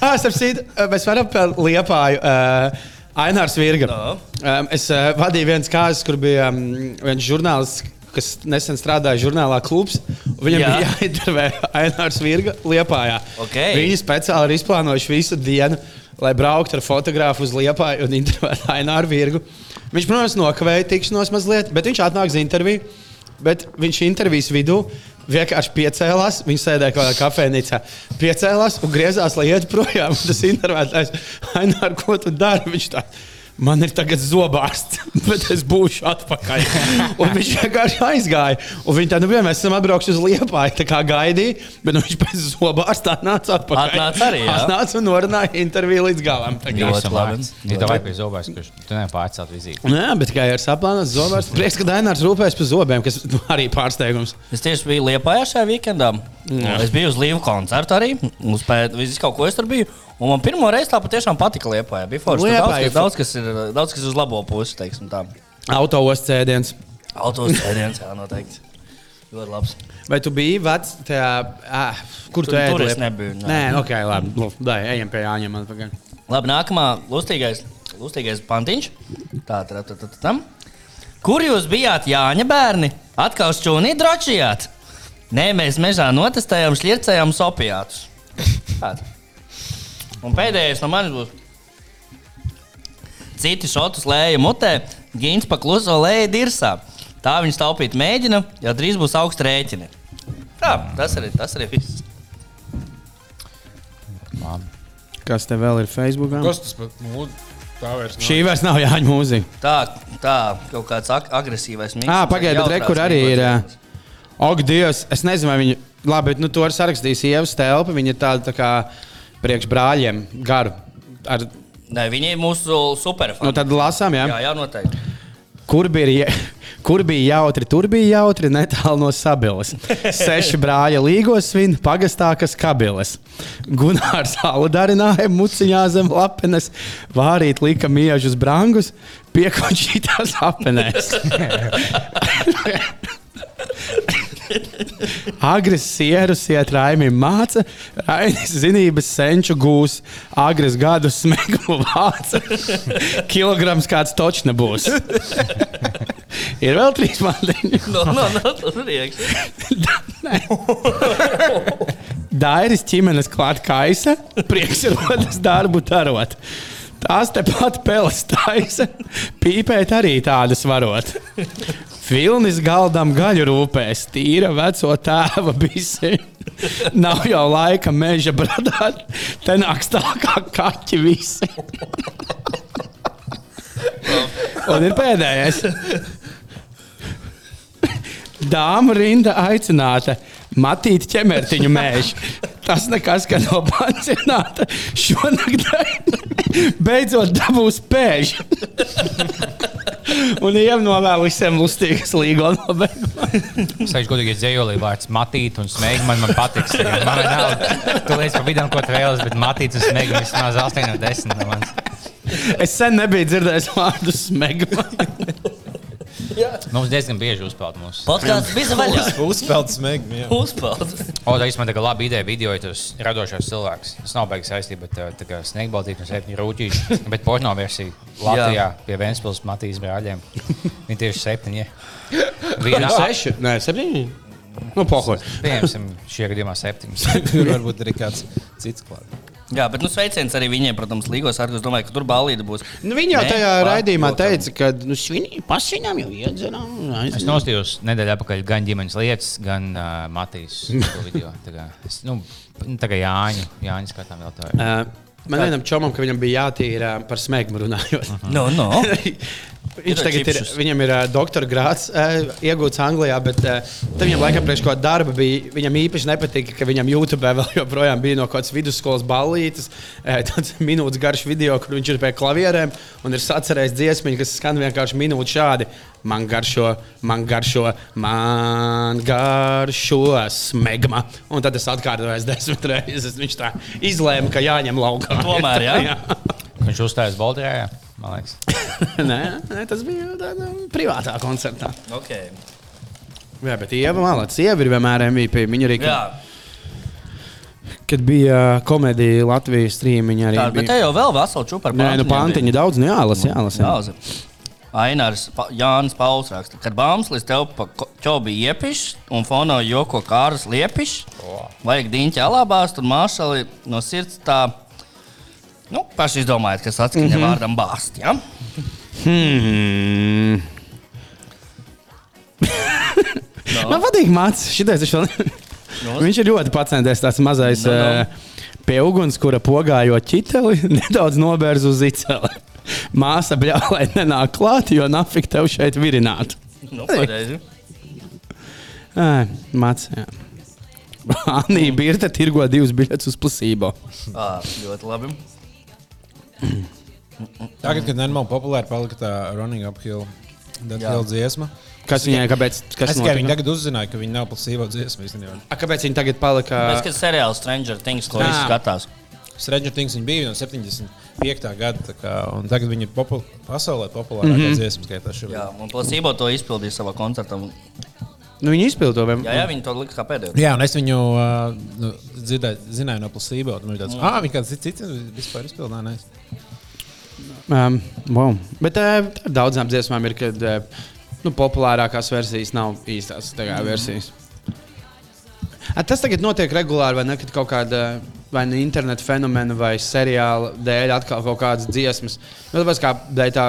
Ah, starp citu, mēs varam par liepāju. Uh, Ainārs Virga. No. Um, es uh, vadīju viens kārtas, kur bija um, viens žurnālists, kas nesen strādāja žurnālā klubs. Viņam Jā. Bija jāintervē Ainārs Virga Liepājā. Ok. Viņi speciāli ir izplānojuši visu dienu, lai brauktu ar fotografu uz Liepāju un intervētu Aināru Virgu. Viņš, protams, nokavēja tikšanos mazliet, bet viņš atnāk uz interviju. Bet viņš intervijas vidū vienkārši piecēlās. Viņš sēdēja kaut kādā kafejnīcā, piecēlās un griezās, lai iet projām. Tas intervētājs, Ainār, ko tu dari? Viņš tā. Man ir tagad zobārsts, bet es būšu atpakaļ. Un viņš vienkārši aizgāja. Un viņi tā, nu, vienmēr esam atbraukuši uz Liepāju, tā kā gaidīja, bet nu, viņš pēc zobārsta nāca atpakaļ. Atnāca arī, jā? Atnāca un norunāja interviju līdz galam. Tā. Ļoti labi. Ja tev vajag pie zobās, kurš tu nevari pārcelt vizīti. Jā, bet kā ir saplānots zobārsts, prieks, ka Dainārs rūpējas par zobiem, kas nu, arī pārsteigums. Es tieši biju Lietpājā šajā weekendā. Es biju uz Līvu koncertu arī. Uzpēt, visu kaut ko es tur biju. Un man pirmo reizi tā patiešām patika Lietpājā. Bija forši. Daudz, kas- ir daudz, kas ir, daudz kas ir uz labo pusi, teiksim tā. Autos cēdiens. Autos sēdiens, jā, noteikti. Ļoti labs. Vai tu biji vecs tajā, ah, kur tu Tur- ēdi? tur es nebiju, nē. Nē, ok, labi. Nu, Dai, ejam pie Jāņiem. Labi, nākamā lustīgais, lustīgais pantiņš. Tā, tā, tā, tā, tā, tam. Kur jūs bijāt, Jāņa bērni? Atkal šķūnī drošījāt? Nē, mēs mežā notestējām, šķircējām sopiātus. Tāda. Un pēdējais no manis būs. Citi šotus lēja mutē, gins pa kluso lēja dirsā. Tā viņš taupīt mēģina, jo drīz būs augsts rēķini. Tā, tas arī, tas arī viss. Kas te vēl ir Facebook? Kas tas pat mūžā? Tā vairs nav. Šī vairs nav Jāņa mūzika. Tā, tā kaut kāds ag agresīvais miks. Ah, pagaidiet, bet re, kur arī ir. Ak, Dievs, es nezinu, vai viņi. Labi, bet nu, to var sarakstīt sievas telpa. Viņa ir tāda tā kā priekš brāļiem garu. Ar, Nē, viņi ir mūsu superfani. nu, tad lasām, jā. Jā, jā, noteikti. Kur bija, kur bija jautri, tur bija jautri, netālu no sabiles. Seši brāļa līgos svin, pagastā, kas kabiles. Gunārs alu darināja muciņā zem lapenes, vārīt lika miežus brangus, piekočītās apenēs. Agres sierus iet Raimim māca, Rainis zinības senču gūs, agres gadu smegu vāca. Kilograms kāds točs nebūs. Ir vēl trīs mandiņi. No, no, no, tas ir iekšā. Dairis ķimenes klāt kaisa, prieks ir rodas darbu darot. Tās tepat peles taisa, pīpēt arī tādas varot. Filnis galdam gaļu rūpēs, tīra veco tēva bisi. Nav jau laika meža bradāt, te nāks tā kā kaķi visi. Un ir pēdējais. Dāma rinda aicināta. Matīt ķemertiņu mēžu. Tas nekas, ka no pansionāta šonakt beidzot dabūs pēžu. Un jau novēlu visiem lustīgas līgo nobeigumā. Saka, godīgi, dzējolī vārds matīt un smēgi man, man patiks. Man nav, tu lietas pa vidam, ko tu vēlas, bet matīt un smēgi vismaz 8 no 10 no manis. Es sen nebiju dzirdējis vārdu smegma. Mums diezgan bieži uzpeld mūsu. Podkāsts bija vaļā. Uzspēlēts smēķi. Uzpeld. O, tā īstenībā tā laba ideja video, ja tas radošais cilvēks. Tas nav beigas saistība, bet uh, tā kā sniegbaltīgi un septiņi rūtīši. Bet porno versija Latvijā pie Vēnspils Matīs brāļiem. Viņi tieši septiņi. Viena Seši? Nē, septiņi. Nu, pohoj. Pieņemsim šajā gadījumā septiņus. Varbūt arī kāds cits klāts. Jā, bet nu, sveiciens arī viņiem, protams, Līgos ar ko es domāju, ka tur balīti būs. Nu, viņi jau Nē, tajā pa- raidījumā protams. teica, ka nu, pašinām jau iedzeram. Es nostājos nedēļu atpakaļ gan ģimenes lietas, gan uh, Matīs to video. Tā kā, es, nu, tā kā Jāņu, Jāņu skatām vēl tā. Uh, man vienam čomam, ka viņam bija jātīra par smēķu runājot. No, no. Viņš tagad ir, viņam ir uh, doktora grāts uh, iegūts Anglijā, bet uh, viņam laikam priekš kaut kāda darba bija. Viņam īpaši nepatika, ka viņam YouTube vēl joprojām bija no kādas vidusskolas ballītes, uh, tāds minūtes garš video, kur viņš ir pie klavierēm un ir sacerējis dziesmiņu, kas skan vienkārši minūti šādi. Man garšo, man garšo, man garšo smegma. Un tad es atkārtoju desmit reizes. Viņš tā izlēma, ka jāņem laukā. Tomēr, jā? Viņš uzstājas Baltijā, man liekas. nē, nē, tas bija tādā privātā koncertā. Okay. Jā, bet Ieva Malāca, Ieva ir vienmēr MVP. Viņa arī, Jā, kad bija komēdija Latvijas strīmiņa, arī tā, bet te bija. jau vēl vesela čūpa ar Nē, nu pantiņa daudz, nu jālasa, jālasa. Jālasa. Ainārs pa, Jānis Pauls raksta, kad Bāmslis tev pa ķobi iepišs un fono joko kāras liepišs, vajag diņķi alabās, tad māšali no sirds tā, nu, paši izdomājiet, kas atskaņa mm -hmm. vārdam bāzt, ja? Hmm. Man patīk mācīt, šitais viņš vēl. Nu, Viņš ir ļoti pacenties, tāds mazais Nu, nu. uh, pie uguns, kura pogājot ķiteli, nedaudz nobērz uz iceli. Māsa bļāvai nenāk klāt, jo nafik tev šeit virināt. nu, pareizi. Mācīt. Anī Birta tirgo divus biļetes uz plasību. Ļoti labi. Tagad, kad nenormāli populāri palika tā Running Uphill Jā. Hill dziesma. Kas viņai, kāpēc? Kas Es tikai viņi tagad uzzināja, ka viņi nav plasīvo dziesma. A, Kāpēc viņi tagad palika? Mēs, kad seriāls Stranger Things, ko visi skatās. Stranger Things viņi bija no 75. gada, tā kā, un tagad viņi ir popul pasaulē populārākā mm -hmm. dziesma skaitā Jā, un placebo to izpildīja savā koncertā. Nu, viņi izpildīja to. Jā, jā, viņi to lika kā pēdējo. Jā, un es viņu uh, nu, dzirdēju, zināju no plasībo. Tur bija tāds, ah, viņi kāds cits vispār izpildīja. Nē, Um, wow. Bet uh, daudzām dziesmām ir, kad uh, nu, populārākās versijas nav īstās tā kā, versijas. A, tas tagad notiek regulāri, vai ne? Kad kaut kāda vai nu interneta fenomena vai seriāla dēļ atkal kaut kādas dziesmas. Nu, tāpēc kā dēļ tā.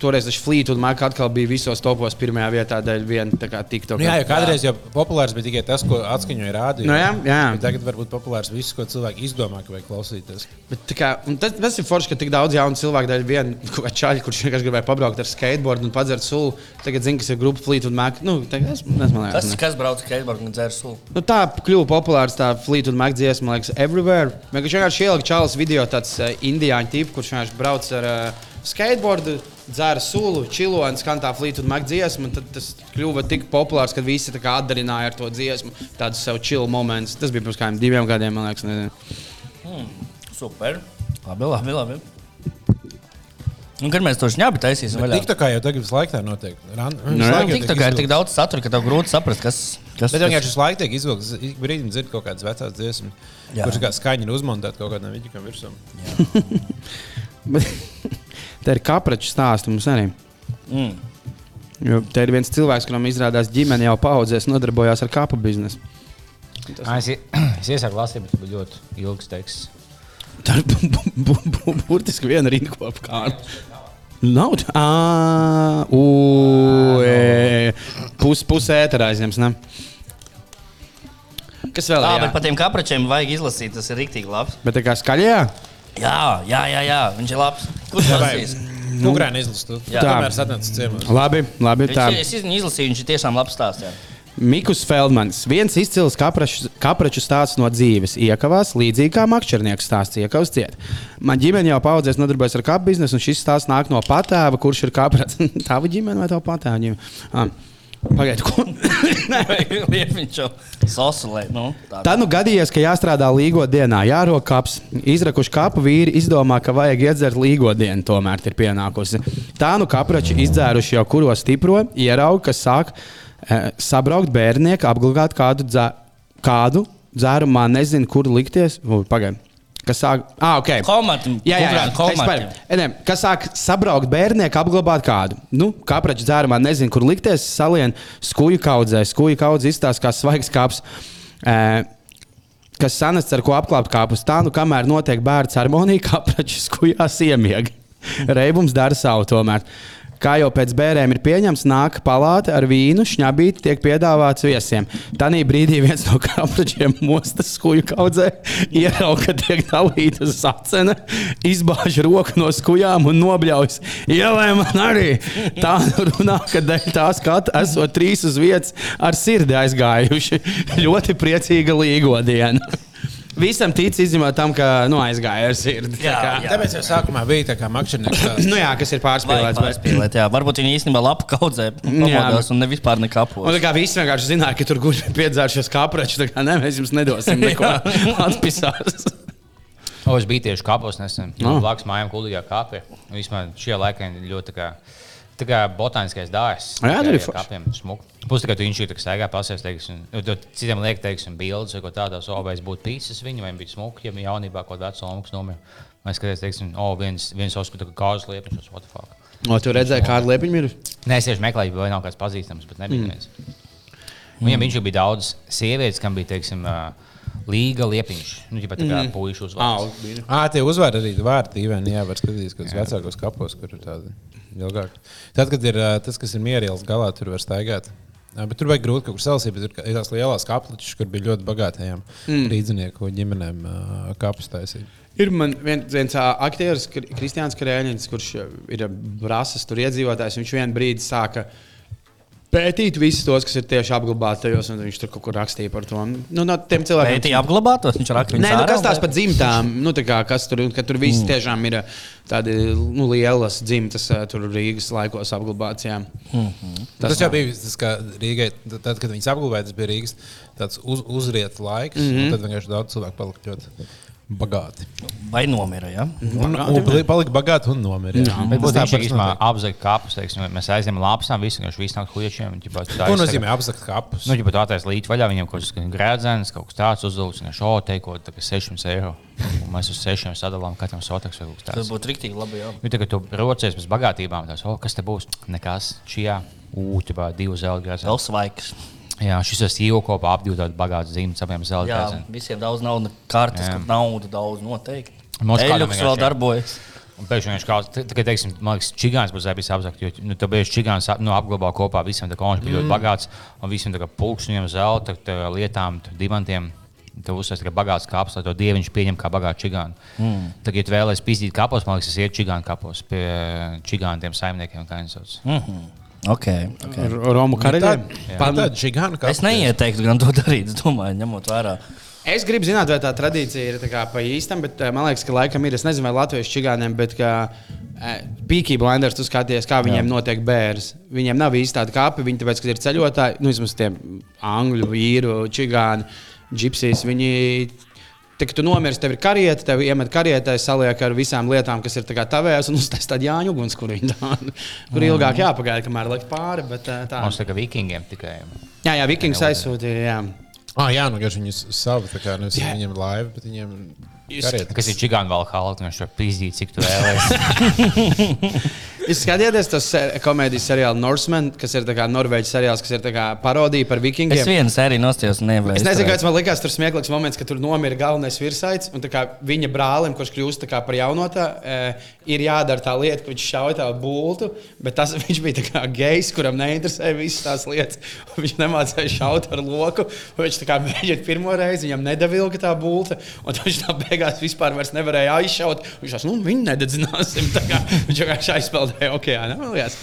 Toreiz tas flīts un mākslinieks atkal bija visos topos pirmajā vietā dēļ viena tā kā TikTok. nu, jā, jo kādreiz jau populārs bija tikai tas, ko atskaņoja rādio. Nu, jā, jā. Tagad varbūt populārs viss, ko cilvēki izdomā, ka vajag klausīties. Bet, tā kā, un tas, tas ir forši, ka tik daudz jaunu cilvēku dēļ viena čaļa, kurš vienkārši gribēja pabraukt ar skateboardu un padzert sulu. Tagad zina, kas ir grupa flīt un mēk. Nu, tas, tas kas brauc skateboardu un dzērs sulu. Nu, tā kļuva populāra tā un mēk dziesma, man liekas, everywhere. Vienkārši ielika čalis video tāds uh, indiāņu tips, kurš vienkārši brauc ar uh, skateboardu. Dzēra sulu, čilonis, skan tā flīta un mēģina dziesmu. un Tad tas kļuva tik populārs, ka visi tā kā atdarināja ar to dziesmu. Tādus sev chill momentus. Tas bija pirms kādiem diviem gadiem, man liekas. Nezinu. Super. Labi, labi. labi. Un, kad mēs to šņābi taisīsim. Tik tā kā jau tagad visu laiku tā notiek. Nu, tā kā ir tik daudz satura, ka tev grūti saprast, kas, Kas, Bet vienkārši uz laiku tiek izvilkts. Ik brīdim dzird kaut kādas vecās dziesmas, kuras kā skaņa ir uzmontēta kaut kādam vidīgam virsam. Tā ir kapraču stāsts mums arī. Mm. Jo te ir viens cilvēks, kuram izrādās ģimene jau paudzēs, nodarbojās ar kapu biznesu. Ā, Es, ie- es iesaku lasīt, bet tas bija ļoti ilgs teksts. Bu- bu- burtiski viena rinkopa kārta. Nav tā, ah, pus, pusē ēterā aizņems. Ne? Kas vēl Jā, ir? bet par tiem kapračiem vajag izlasīt. Tas ir rīktīgi labs. Bet tā kā skaļajā? Jā, jā, jā, jā. viņš ir labs. Kurš lasīs? Nu, grāni izlasīt. Jā. Tomēr satnācis ciemos. Labi, labi. Tā. Es viņu izlasīju, viņš ir tiešām labs stāsts. jā. Mikus Feldmans. Viens izcils kapraču, kapraču stāsts no dzīves. Iekavās līdzīgi kā makšķernieks stāsts. Iekavas ciet. Man ģimene jau paudzēs nodarbojas ar kapu biznesu, un šis stāsts nāk no patēva, kurš ir kaprats. Tava ģimene vai tava patēva ģimene? Ah. Pagaidiet, ko? Liepiņš jau sosulē. Nu, tā. Tad nu gadījies, ka jāstrādā līgo dienā, jārok kaps. Izrakuši kapu vīri izdomā, ka vajag iedzert līgo dienu, tomēr ir pienākusi. Tā nu kaprači izdzēruši jau kuro stipro, ierauga, ka sāk e, sabraukt bērnieki, apglabāt kādu, dzē, kādu dzērumu, man nezinu, kur likties. Pagaidiet. Kas sāk, ah, ok. Komati, Jā, jā, jā. komati. Ene, Kas sāk sabraukt bērnieku, apglabāt kādu? Nu, kāpēc dzērumā nezinu, kur likties. Salien skuju kaudzē. Skuju kaudze izstāsta kā svaigs kāps. E, kas sanests ar ko apglabāt kāpus. Tā nu, kamēr notiek bērnu ceremonija, kāpēc skujās iemiega. Reibums dara savu tomēr. Kā jau pēc bērniem ir pieņemts, nāk palāte ar vīnu, šņabīti tiek piedāvāts viesiem. Tanī brīdī viens no kapračiem mostas skuju kaudzē, ierauga, ka tiek dalīta sacena, izbāž roku no skujām un nobļaujas. Ielē man arī tā nu runā, ka dēļ tās katra esot trīs uz vietas ar sirdi aizgājuši. Ļoti priecīga līgodiena. Visam tic, izņemot tam, ka nu, aizgāja ar sirdi. Tā Jā, kā- jā. Tāpēc jau sākumā bija tā kā makšķernieks. Nu, jā, kas ir pārspīlēts. bet- Pārspīlēt, jā. Varbūt viņi īstenībā lapu kaudzē pamodās un ne vispār Un nekapos. tā kā visi vienkārši zināja, ka tur guļ piedzēršies kāpračs, tā kā ne, mēs jums nedosim neko atpisās. O, es biju tieši kapos nesen. Ah. Oh. Blakus mājām kuldīgā kapē. Vispār šie laiki ir ļoti tā kā, tā kā botāniskais dārsts. Jā, tur ir smuki. Plus, tikai tu viņš ir staigā pasēs, teiksim, nu, citiem liek, teiksim, bildes vai ko tādu, o, vai es būtu pīcis viņu, vai bija smuki, ja jaunībā kaut kāds vecs lomas nomira. Vai skaties, teiksim, o, viens, viens uzskata, ka kāzas liepiņš, what the fuck. O, tu redzēji, kāda liepiņa ir? Nē, es tieši meklēju, vai nav kāds pazīstams, bet nebija neviens. Viņam viņš jau bija daudz sievietes, kam bija, teiksim, ā, līga liepiņš. Nu, tā kā puiši uzvārds. Ā, tie uzvārdi arī vārti. Jā, var skatīties, kas vecākos kapos, kur ir tādi ilgāki. Tad, kad ir ā, tas, kas ir mierīgs galā, tur var staigāt. Bet tur vajag grūti kaut kur selsīt, bet ir tās lielās kapliņas, kur bija ļoti bagātajām mm. rīznieku ģimenēm ā, kapus taisīt. Ir man viens, viens aktieris, Kri- Kristians Krēņins, kurš ir brāzis, tur iedzīvotājs. Viņš vienā brīdī sāka pētīt visus tos, kas ir tieši apglabāti tajos, un viņš tur kaut kur rakstīja par to. Nu, no tiem cilvēkiem. Pētī apglabātos, viņš raksta. Nē, nu, kas tās par dzimtām? Nu, tā kā, kas tur, ka tur viss mm. tiešām ir ā, tādi nu, lielas dzimtas, ā, tur Rīgas laikos apglabāts. Jā. Mhm. Tas, tas jau bija tas, kā Rīgai, tad, kad viņas apgūvēja, tas bija Rīgas uz, uzriet laiks. Mm -hmm. Tad vienkārši daudz cilvēku palika ļoti bagāti. Vai nomira, pali- palika bagāti un nomira. jā. Bet Tas būtu tā viņš parasti īstenībā notiek. apzakt kapus, teiksim, mēs aizējām lapsām, visi vienkārši visu nakti huiečiem. Ko nozīmē apzakt kapus? Nu, ja tā taisa līdzi vaļā, viņiem kaut kas grēdzens, kaut kas tāds uzlūks, viņa šo teikot, tā kā 600 eiro. Un mēs uz 6 sadalām katram sotaks vai kaut kas Tas tāds. būtu rīktīgi labi. Jā. Nu, tagad tu rocies pēc bagātībām, tas, oh, kas te būs? Nekas, šajā ūtībā divu zelta grēdzenu. Vēl svaigs. Jā, šis ir īvo kopā ap divu tādu bagātu zīmes, abiem zelta Jā, visiem daudz naudas, kartes, Jā. ka nauda daudz noteikti. Eļuks vēl darbojas. Pēkšņi viņš kaut kādā veidā, teiksim, liekas, čigāns būs bijis apzakts. Jo nu, tā bieži čigāns nu, apglabā kopā visiem, tā kā viņš bija ļoti bagāts un visiem tā kā pulkšņiem, zelta tā, lietām, tā, dimantiem. Tev uzsver tikai bagāts kāps, lai to dieviņš pieņem kā bagātu čigānu. Mm. Tagad, ja tu vēlēsies pizdīt kapos, man liekas, es ietu čigānu kapos pie čigāniem saimniekiem. kā viņi sauc. Okay, okay. Ar Romu karaļiem. Tāda. Es neieteiktu gan to darīt, es domāju, ņemot vērā. Es gribu zināt, vai tā tradīcija ir tā kā pa īstam, bet eh, man liekas, ka laikam ir. Es nezinu, vai latviešu čigāniem, bet kā Pīkī blinders, tu skaties, kā viņiem Jā. notiek bērns. Viņiem nav īsti tāda kāpa, viņi tāpēc, ka ir ceļotāji, nu, vismaz tie angļu vīru, čigāni, džipsijas. Viņi Tā, tu nomirsti, tev ir karieta, tev iemet karietē, saliek ar visām lietām, kas ir tā tavējas, un uztais tādu jāņu ugunskura, kur ilgāk jāpagaida, kamēr liek pāri. Bet, eh, tā. Mums tā kā vikingiem tikai. Jā, jā, Vikings aizsūtīja. Jā. Ah, jā, nu, viņi savu, tā kā nevis Jā. viņiem laiva, bet viņiem karieta. Kas ir čigāna valhalla, tu viņš var pizdīt, cik tu vēlēsies. Jūs skatījāties to ser komēdijas seriālu Norseman, kas ir norvēģis seriāls, kas ir parodija par vikingiem. Es vienu sēriju nostājos nevaru. Es nezinu, kāds man likās, tur smieklīgs moments, kad tur nomira galvenais virsaids. Un viņa brālim, kurš kļūst par jaunotā, e, ir jādara tā lieta, ka viņš šauj tā būtu. Bet tas viņš bija gejs, kuram neinteresēja visas tās lietas. Viņš nemācīja šaut ar loku. Viņš mēģināja pirmo reizi, viņam nedavilka tā būta. Un viņš tā beigās vispār vairs nevarēja aizšaut. Viņš tās, nu, viņi nededzināsim. Kā Viņš vienkārši aizpeldēja okeānā. Man liekas.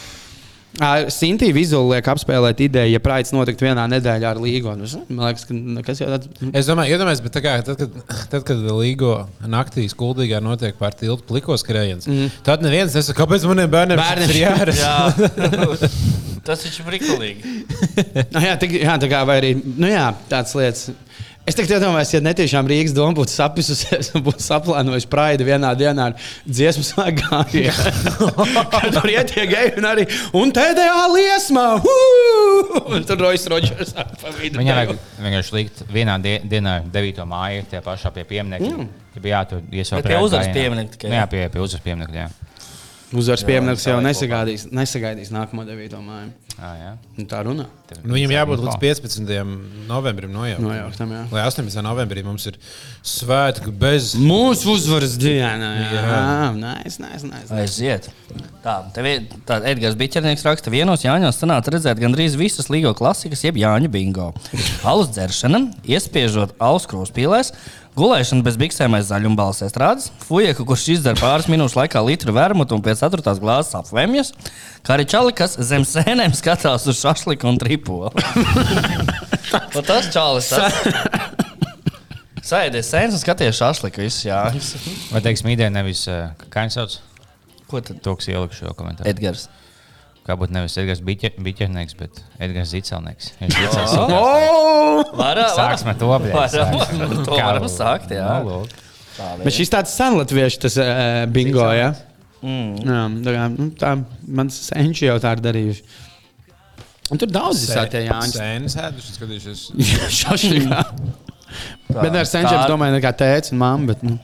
Ā, Sintīna vizuāli liek apspēlēt ideju, ja Praids notiktu vienā nedēļā ar Līgu. Man liekas, ka nekas jau tāds. Es domāju, iedomājieties, bet kā, tad, kad, tad, kad Līgo naktī skuldīgā notiek pār tiltu plikos skrējiens, mm. tad neviens nesaka, kāpēc maniem bērniem Bērniem. tas ir jārasa. Jā, tas taču ir brikulīgi. Nu, jā, tā, jā, tā kā vai arī nu, jā, tādas lietas. Es tikai iedomājos, ja netiešām Rīgas doma būtu sapisusies un būtu saplānojusi praidi vienā dienā ar dziesmu sāgājienu. Kad tur iet tie geji un arī un TDA liesmā. hū! Un tur Rojas Rodžers pa vidu. Viņam vajag vienkārši likt vienā die, dienā, 9. māja, tie pašā pie pieminiekta. Mm. Ja bija jātur iesaukt. Bet pie uzvaras pieminekļa tikai, Jā, pie, pie uzvaras pieminekļa. Uzvaras pieminieks jau nesagaidīs, nesagaidīs nākamo 9. māju. Ah, jā. Un tā runā. Nu, viņam jābūt info. līdz 15. novembrim nojaukt. Nojauktam, jā. Lai 18. novembrī mums ir svētki bez. Mūsu uzvaras dienā. Jā. Nice, nice, nice. Aiziet. Tā, tev ir tā, Edgars Bičernieks raksta, vienos Jāņos sanāca redzēt gandrīz visas līgo klasikas, jeb Jāņu bingo. Alus dzeršana, iespiežot alus krūspīlēs, gulēšana bez biksēm aiz zaļumbalsas estrādes, fujeka, kurš izdzer pāris minūšu laikā litru vermutu un pēc ceturtās glāzes apvēmjas, kā arī čali, kas zem sēnēm skatās uz šašliku un tripolu. Un tas čalis. Tas... Sēdies sēnes un skaties šašliku visus Jāņus. Vai teiksim, ideja nevis uh, kā viņš sauc? Ko tad? To, kas ielika šo komentāru. Edgars. Kā būtu nevis Edgars Biķernieks, bet Edgars Zicelnieks. Viņš ir. Oh! Varā, Sāksim ar to. sāksim. to varam sākt, jā. Nu, lūk. Bet šis tāds senlatviešu tas uh, bingo, jā. Mm. Jā, tā kā, nu, tā mans senči jau tā ir darījuši. Un tur daudz visādi Jāņas. Sēnes ēduši, skatījušies. Šašīgā. Bet ar senčiem domāju, ne kā tēvs un mamma, bet nu,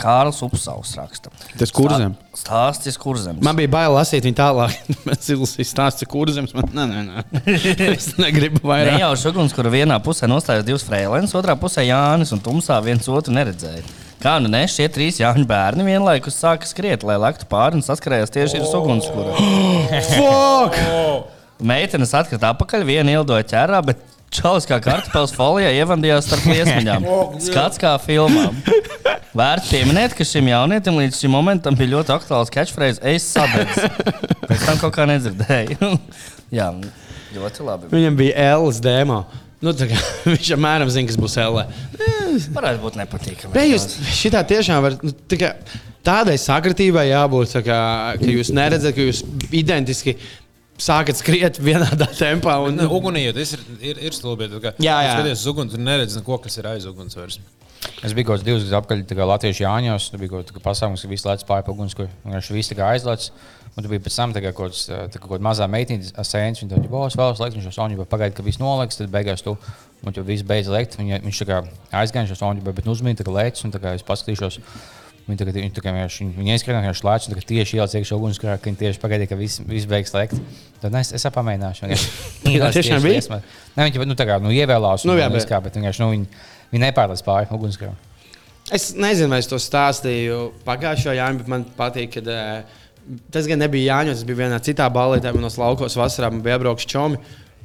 Kārlis Upsauss raksta. tas kurzem. Stāstis kurzem. Man bija bail lasīt viņu tālāk. Zilis stāsta kurzems. Man, nē, nē, nē. es negribu vairāk. Nejauši uguns, kur vienā pusē nostājas divas frēlēnas, otrā pusē Jānis un Tumsā viens otru neredzēja. Kā nu ne, šie trīs Jāņu bērni vienlaikus sāka skriet, lai lektu pāri un saskarējās tieši ar ugunskura. Fuck! Meitenes atkrita apakaļ, viena ieldoja ķērā, bet čalis kā kartupēlis folijā ievandījās starp liesmiņām. Skats kā filmā. Vērts pieminēt, ka šim jaunietim līdz šim momentam bija ļoti aktuāls catchphrase Es sadedzu. Pēc tam kaut kā nedzirdēju. Jā, ļoti labi. Viņam bija Ēlas dēmā. Nu, kā, viņš apmēram zina, kas būs Ēlē. Varētu būt nepatīkami. Bet jūs šitā tiešām varat. Nu, tādai sakritībai jābūt, kā, ka jūs neredzat, ka jūs identiski sākat skriet vienā tempā. Un, Nu, ugunī tas ir, ir, ir stulbi. Jā, jā. Skaties uz uguns, tur neredz neko, kas ir aiz uguns. Vairs. Es biju kaut kāds divus gadus atpakaļ, kā Latvijas Jāņos. Tur bija kaut kāds pasākums, ka visu laiku spēja pagūns, kur tā kā aizlaists. Un tur bija pēc tam kā kaut kā kāda mazā meitene, asēns. Viņa teica, ka vēlas laiks, viņš jau soņu pagaida, ka viss noliks, tad beigās tu. Un jau viss beidz. Viņa, viņš tā kā aizgāja šo soņu, bet uzmīja tā kā lēcis. Un tā kā es paskatīšos. Viņa tagad viņa, tā kā vienkārši- viņa- viņa aizskrēja no šīs lāča, tieši ielaica iekšā ugunsgrēkā, ka viņa tieši pagaidīja, ka viss, viss beigs lekt. Tad es, es apmēģināšu. Jā, tiešām bija? Nē, viņa nu, tā kā nu, ievēlās, Nu, nu, jā, bet- kā, bet vienkārši nu, viņa, viņa nepārlaiž pāri ugunsgrēkam. Es nezinu, vai es to stāstīju pagājušajā Jāņā, bet man patīk, ka uh, tas gan nebija Jāņos, tas bija vienā citā balītē, manos laukos vasarā bija iebraukts čomi.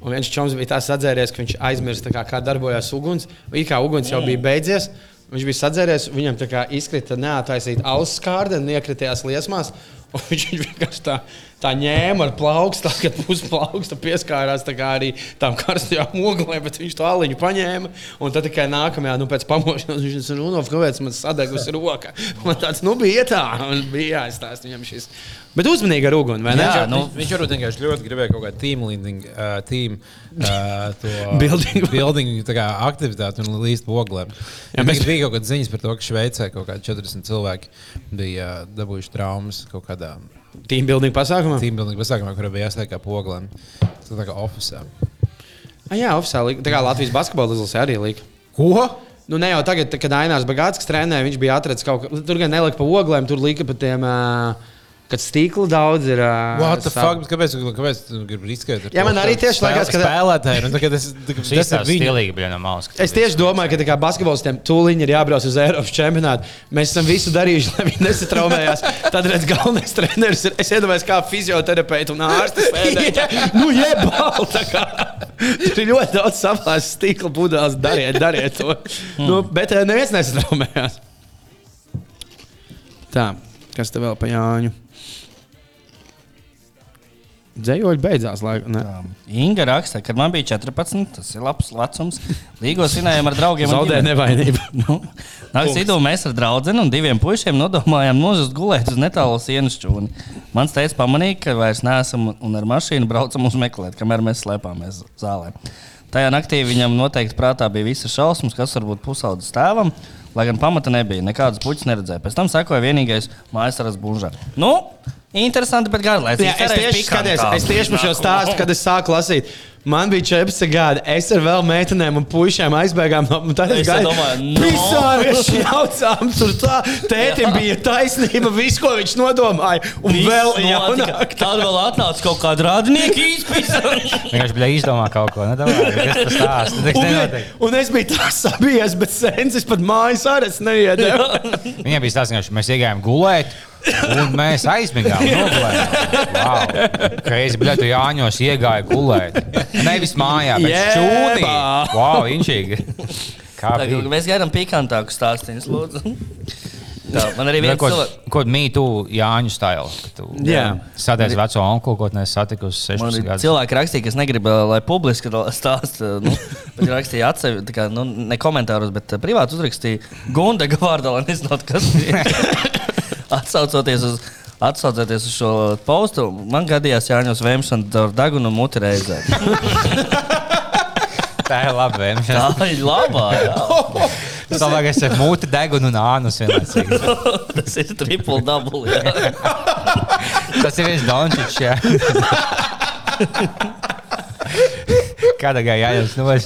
Un viens čoms bija tāds atzēries, ka viņš aizmirsa, kā, kā darbojas uguns. It kā uguns jau bija beidzies, viņš bija sadzēries, viņam tā kā izkrita neataisīta auss skārda un iekritījās liesmās. Viņš vienkārši tā, tā ņēma ar plaukstu, kad pusplauksta pieskārās tā kā arī tām karstajām oglēm, bet viņš to aliņu paņēma. Un tad tikai nākamajā, nu, pēc pamošanās viņš teica, nu, kāpēc man sadegusi roka. Man tāds, nu, bija tā, un bija jāizstāsta viņam šis. Bet uzmanīgi ar uguni, vai ne? Jā, nu, Viņš, varbūt vienkārši ļoti gribēja kaut kādu team leading, uh, team, uh, to Building. building tā kā, aktivitāti un līdz oglēm. Mēs- mēs... Bija kaut kādas ziņas par to, ka Šveicē kaut kādi 40 cilvēki bija uh, dabūjuši traumas kaut kādā Team building pasākumā. team building pasākumā, kurā bija jāsliek kā oglēm. Tas tā kā oficiāli. Ah, jā, oficiāli. Tā kā Latvijas basketbola izlasē arī lika. Ko? Nu, ne jau tagad, kad Ainārs Bagāts trenēja, viņš bija atradzis kaut ko. Tur gan nelika pa oglēm, tur lika pa tiem, ā, kad stīkla daudz ir. What the sāp- fuck? Kāpēc, kāpēc tu gribi riskēt? ar Jā, to, man arī tieši liekas, ka- spēlētāji, nu, tā kā tas, ir stilīgi, bija no malas. Es tieši domāju, ka kā basketbolistiem tūlīt ir jābrauc uz Eiropas čempionātu. Mēs esam visu darījuši, lai viņi nesatraumējās. Tad redz, galvenais treneris ir. Es iedomājos, kā fizioterapeits un ārstis sēdēja. nu, jebal! tā kā. Tur ir ļoti daudz saplāstas stikla pudeles. Dariet, dariet to. Nu, bet neviens nesatraumējās. Tā, kas te vēl pa Jāņu? Dzējoļi beidzās. Laika, ne? Inga raksta, kad man bija 14, tas ir labs vecums. Līgo svinējām ar draugiem. un Zaudē ģimeni. nevainību. Nu, Naktas vidū mēs ar draugu un diviem puišiem nodomājām nozust gulēt uz netālu sienas čūni. Mans teica, pamanīja, ka vairs neesam un ar mašīnu braucam uz meklēt, kamēr mēs slēpāmies zālē. Tajā naktī viņam noteikti prātā bija visas šausmas, kas varbūt pusaudzes tēvam, lai gan pamata nebija. Nekādas puķis neredzēja. Pēc tam sekoja vienīgais mājasaras bužā. Nu, interesanti, bet garlaicīgi. Jā, es tieši skatos, es tieši par šo stāstu, kad es sāku lasīt. Man bija 14 gadi. Es ar vēl meitenēm un puišiem aizbēgām no Es domāju, no. Pisāri jaucām, tur tā. Tētim bija taisnība, viss, ko viņš nodomāja. Un Viss vēl jaunāk. Tad vēl atnāca kaut kāda radinieka izpēta. Vienkārši bija izdomā kaut ko. Nedomāju, kas tas Un, nenotiek. un es biju tā sabijies, bet sensis pat mājas arī neiedevu. Viņam bija tas, ka mēs iegājām gulēt. Un mēs aizmigām, nogulējām. Wow. Reizi, bļā, tu Jāņos iegāja gulēt. Nevis mājā, bet Jēbā! šķūnī. Wow, inčīgi. Kā Tagad bija? mēs gaidām pikantāku stāstu. lūdzu. Tā, man arī viens Ko, cilvēks. ko mītu Jāņu stilu? Jā. Satiec veco onkulu, ko neesi satikusi Man 16 ir gadus. cilvēki rakstīja, kas negrib, uh, lai publiski stāsta. Nu, bet rakstīja atsevišķi, tā kā, nu, ne komentāros, bet uh, privāti uzrakstīja Gundaga vārdā, lai nezinātu, kas bija. Atsaucoties uz, atsaucoties uz šo postu, man gadījās Jāņos Vēmšana ar degunu un muti reizē. Tā ir labi. vēmšana. Tā ir labā. Jā. Tas labāk, es ar mūti degunu un ānus vienlaicīgi. Tas ir triple double. Tas ir viens dončiņš. Kādā gājā jāņem no vēja,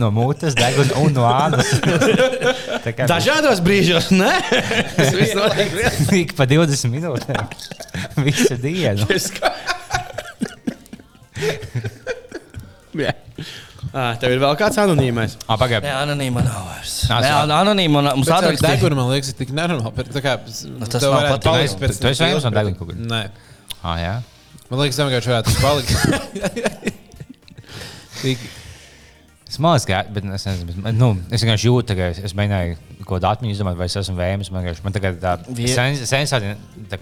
no mutes, deguna un no kā Dažādos brīžos, nē, tas viss notiek. ik pa 20 minūtēm. Visu dienu. Jā. Ah, tev ir vēl kāds anonīmais. Ah, Pagaidiet, anonīma nav vairs. Nē, anonīma un mums Tas atrakstīja. deguna, man liekas, ir tik nenormāli. bet Tā kā, nu, tas nav pat- tu esi- tu esi viens no deguna kaut kur? Nē. ah, jā. Man liekas, tam vienkārši varētu palikt. Domāju, ka bet es, nezinu, bet, nu, es vienkārši jūtu, ka es, es mēģināju kaut kādu atmiņu izdomāt, vai es esmu vēms. Man, vienkārši- man tagad tā sensācija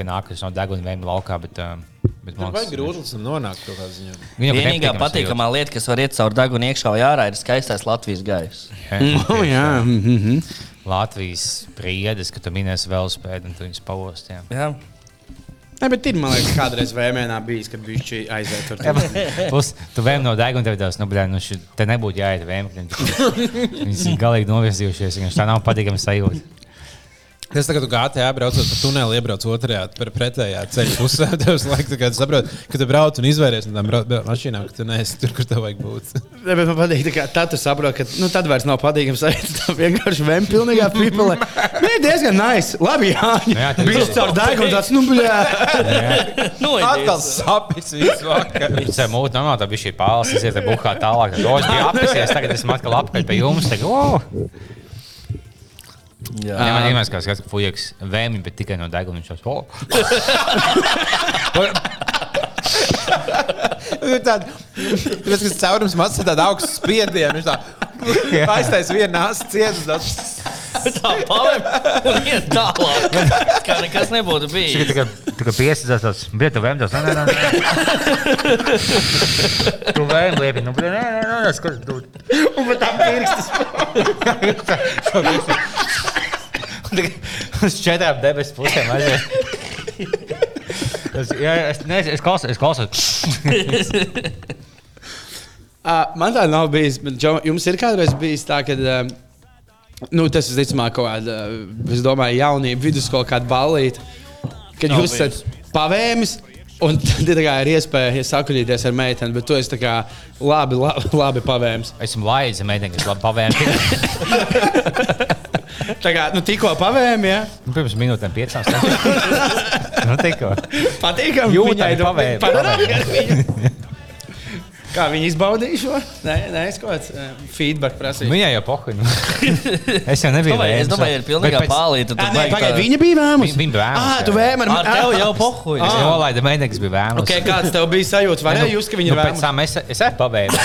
nāk, kas no deguna vēma laukā. Bet, uh, bet man liekas, grūti nonākt kaut kādā ziņā. viņam Vienīgā patīkamā lieta, kas var iet caur degunu iekšā vai ārā, ir skaistais Latvijas gaiss. jūtas. Oh, jā, mhm. Latvijas priedes, ka tu minēsi vēl spēļu, un tu viņus pavostījām. Nē, bet ir, man liekas, kādreiz vēmēnā bijis, kad viņš aiziet tur. Plus, tu vēl no deguna tev tās, nu, bļā, nu, ši, te nebūtu jāiet vēmkļiem. Viņas ir galīgi novirzījušies, viņam tā nav patīkama sajūta. Tas tagad, gāja braucot pa tuneli, iebrauc otrajā, pretējā ceļa pusē. Tev laikam, kad saproti, ka tu brauc un izvairies no tām mašīnām, ka tu neesi tur, kur tev vajag būt. Bet man patīk, tā kā tad tu saproti, ka nu, tad vairs nav patīkami sajust. Tā vienkārši vēm pilnīgā pipelē. Nē, diezgan nice. Labi, jā. Nu jā, tad- Bija caur degunu tāds, nu, bļā. Nu, Atkal sapnis visu vakaru. Viņš ir mūžs, normāli, tā bija šī pāris, iziet buhā tālāk. Tad, o, es biju apsies, tagad esmu atkal apkaļ pie jums. Tagad, o! Jā. Jā, man vienmēr skatās, ka fujaks vēmi, bet tikai no deguna viņš jau oh! Ir tāda, tas, kas caurums mazs, ir tāda augsta spiediena. Viņš tā aiztais vienu nāsu cietu. tā palēm un iet tālāk. Kā nekas nebūtu Tikai bijis. tā kā, tā kā piesadzās tāds, bet tu vēm tas, nē, nē, nē. Tu vēm liepi, nu, nē, nē, nē, nē, skat, tu. Un pat tā pirkstas. Uz četrām debesu pusēm aiziet. Es, jā, es, ne, es klausos, es klausos. Uh, man tā nav bijis. bet, Džo, Jums ir kādreiz bijis tā, ka. Uh, Nu, tas ir visticamāk kaut kāda, uh, es domāju, jaunība, vidusskola, kāda balīta. Kad Nav jūs esat pavēmis, un tad kā, ir iespēja sakuļīties ar meiteni, bet tu esi kā labi, labi, labi pavēmis. Esmu laidzi, meitene, kas labi pavēm. Tā kā, nu, tikko pavēmi, ja? Nu, pirms minūtēm piecām stāstām. Nu, tikko. Patīkami. Viņai do- pavēmi, viņu. Kā viņi izbaudīja šo? Nē, nē, es kaut kāds uh, feedback prasīju. Viņai jau pohuļ. Nu. Es jau nebiju. Domāju, es domāju, ir pilnīgā Bet pēc- pārlīta. Ā, nē, pagaid, viņa bija vēmus. Viņa- bija vēmus, Ah, tu vēmi ar Ar tevi jau pohuļ. Es nolaidu kas bija vēms. Ok, kāds tev bija sajūta? Varēja jūs, ka viņa nu, ir pēc vēmus? tam es, es pavēmu.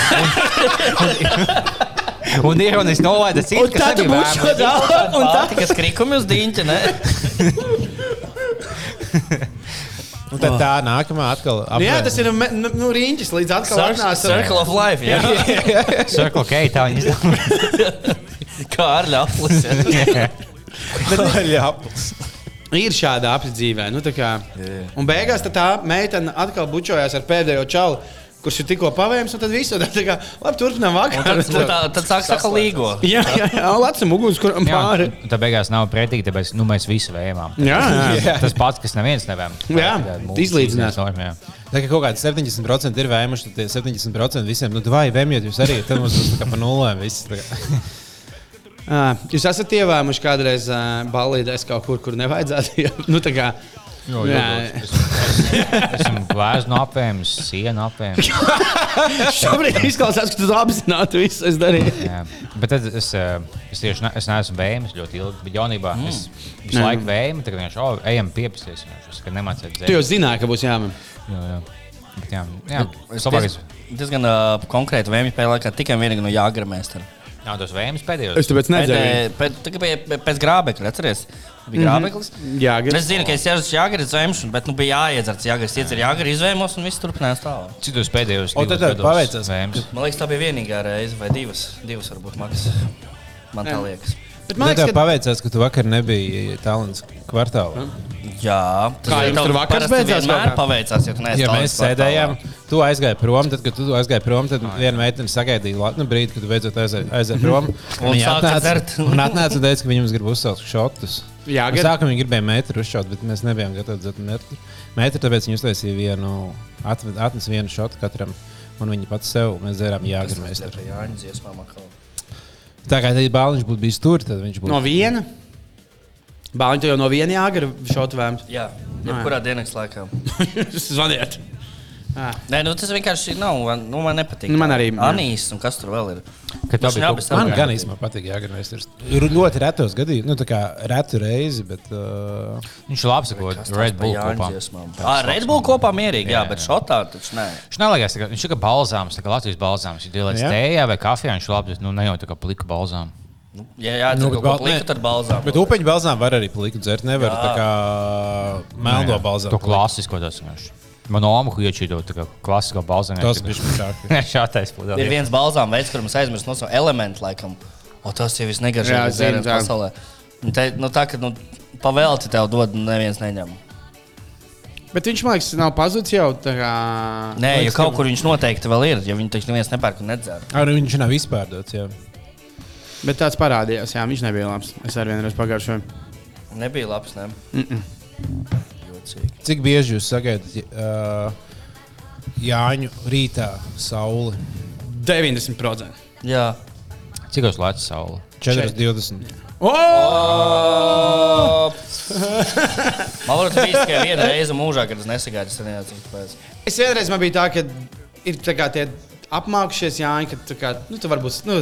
Un, ironiski nolaida citu, kas tad nebija daudz. Un tā tikai skrikumi uz diņķa, ne? Un tad tā nākamā atkal. Nu, jā, tas ir nu, nu, rīņķis līdz atkal atnāc. Circle of life, jā. Circle K, tā viņa izdomāja. Kā ar ļaplis. jā. Ir šāda apdzīvē. Nu, tā kā. un beigās tad tā meitene atkal bučojās ar pēdējo čalu, kurš ir tikko pavēms, un tad viss ir tā kā, labi, turpinām Un vakaru. tad, tad, tad sāks atkal līgo. Jā, jā, jā, lecam uguns, kuram pāri. Jā, tā beigās nav pretīgi, tāpēc nu, mēs visi vējām. Jā, jā. Tas pats, kas neviens nevēm. Jā, izlīdzināt. Jā. Tā kā kaut kādi 70% ir vēmuši, tad tie 70% visiem, nu, vai vēmiet jūs arī, tad mums būs tā kā pa nulēm viss. tā kā. Ā, Jūs esat ievēmuši kādreiz uh, balīdēs kaut kur, kur nevajadzētu. Ja, nu, tā kā, Jo, Jā. Esmu glāzes apēmis, sienu apēmis. šobrīd izklausās, ka tu apzināti visu es darīju. Jā. Bet tad es, eh, es tieši ne, es neesmu vējams ļoti ilgi. Bet jaunībā mm. es visu laiku vēju, tagad vienkārši oh, ejam piepasties. Es nemācīju Tu dzert. jau zināji, ka būs jāmin. Jā, jā. Bet, jā, jā. Es diez- diezgan uh, konkrēti vēmju spēlē, kā tikai vienīgi no jāgra mēstera. Nav tos vējams pēdējos. Es tāpēc nedzēru. Pēc, pēc, pēc, pēc grābekļa, atceries? Bija grābeklis. Jā, Es zinu, ka es jau esmu jāgara zvemšana, bet nu bija jāiedzerts jāgara. Es iedzeru jāgara izvēmos un viss turpinājās tālāk. Citos pēdējos. O, tad gados paveicās. Man liekas, tā bija vienīgā reize, vai divas, divas varbūt maksas. Man tā liekas. Bet Man liekas, liekas, ka paveicās, ka tu vakar nebija talants kvartālā. Jā, tas Kā jums tev tur parasti beidzās vienmēr paveicās, ja tu neesi Ja mēs sēdējām, tu aizgāji prom, tad, kad tu aizgāji prom, tad viena meitene sagaidīja Latviju brīdi, kad tu beidzot aizgāji prom. Un Viņa atnāca un atnāca un teica, ka viņi mums grib uzsākt šotus. Jā, gar- Sākumā viņi gribēja metru uzšaut, bet mēs nebijām gatavi dzert metru. metru tāpēc viņi uztaisīja vienu, atnesa vienu šotu katram. Un viņi pats sev, mēs dzērām jāgarmēs. Tas Tā kā tad bāliņš būtu bijis tur, tad viņš būtu. no viena. Bāliņš jau no viena jāgara šot vēms. Jā, jebkurā dienas laikā. Zvaniet. Ā. Nē, nu, tas vienkārši nav. Nu, man nepatīk. Nu, man arī, jā. Anīs un kas tur vēl ir. Kad tā Viņš bija savu- Man gan īstenībā patīk jāgarmēs. Ir ļoti retos gadījumos, nu tā kā retu reizi, bet. Uh, Viņš ir labs, ko Red Bull kopā. Ah, Red Bull kopā mierīgi, jā, Jā, bet jā. šotā taču nē. Viņš tā kā- viņš ir kā balzāms, tā kā Latvijas balzāms. Ieliec Jā. tējā vai kafijā, viņš ir bet nu, ne jau tā kā plika balzām. Ja jā, Nu, tur bet kaut ko bal- pliku, nē. tad balzām. bet upeņu balzām var arī pliku dzert. Nevar Jā. tā kā melno balzām. To klasisko tas vienkārši. Man omu iečīdo tā kā klasisko balzāmu. Tas bija šķiet. šātais pudelis. Ir viens balzām veids, kur mums aizmirst no saviem elementiem, laikam. O, tas jau visnegaršīgākais zinu, dzēriens pasaulē. Un Te, nu, tā, ka nu, pavēlti tev dod, un neviens neņem. Bet viņš man liekas, nav pazudis jau. tā Kā... Nē, jo Liekas, kaut ka- kur viņš noteikti vēl ir, ja viņu taču neviens nepērk un nedzer. Arī viņš nav izpārdots. Jā. Bet tāds parādījās, jā, viņš nebija labs. Es arī vienreiz pagājušajā. Nebija labs, ne? Mm -mm. Jocīgi. Cik bieži jūs sagaidat uh, Jāņu rītā sauli? 90%. Jā. Cik uz Latvijas saule? 4,20. Oh! Man liekas, tas bija tikai viena reize mūžā, kad es nesagaidu, es. Es vienreiz man bija tā, ka ir tā kā tie apmākušies, Jāņa, ka kā, nu, tu varbūt. Nu,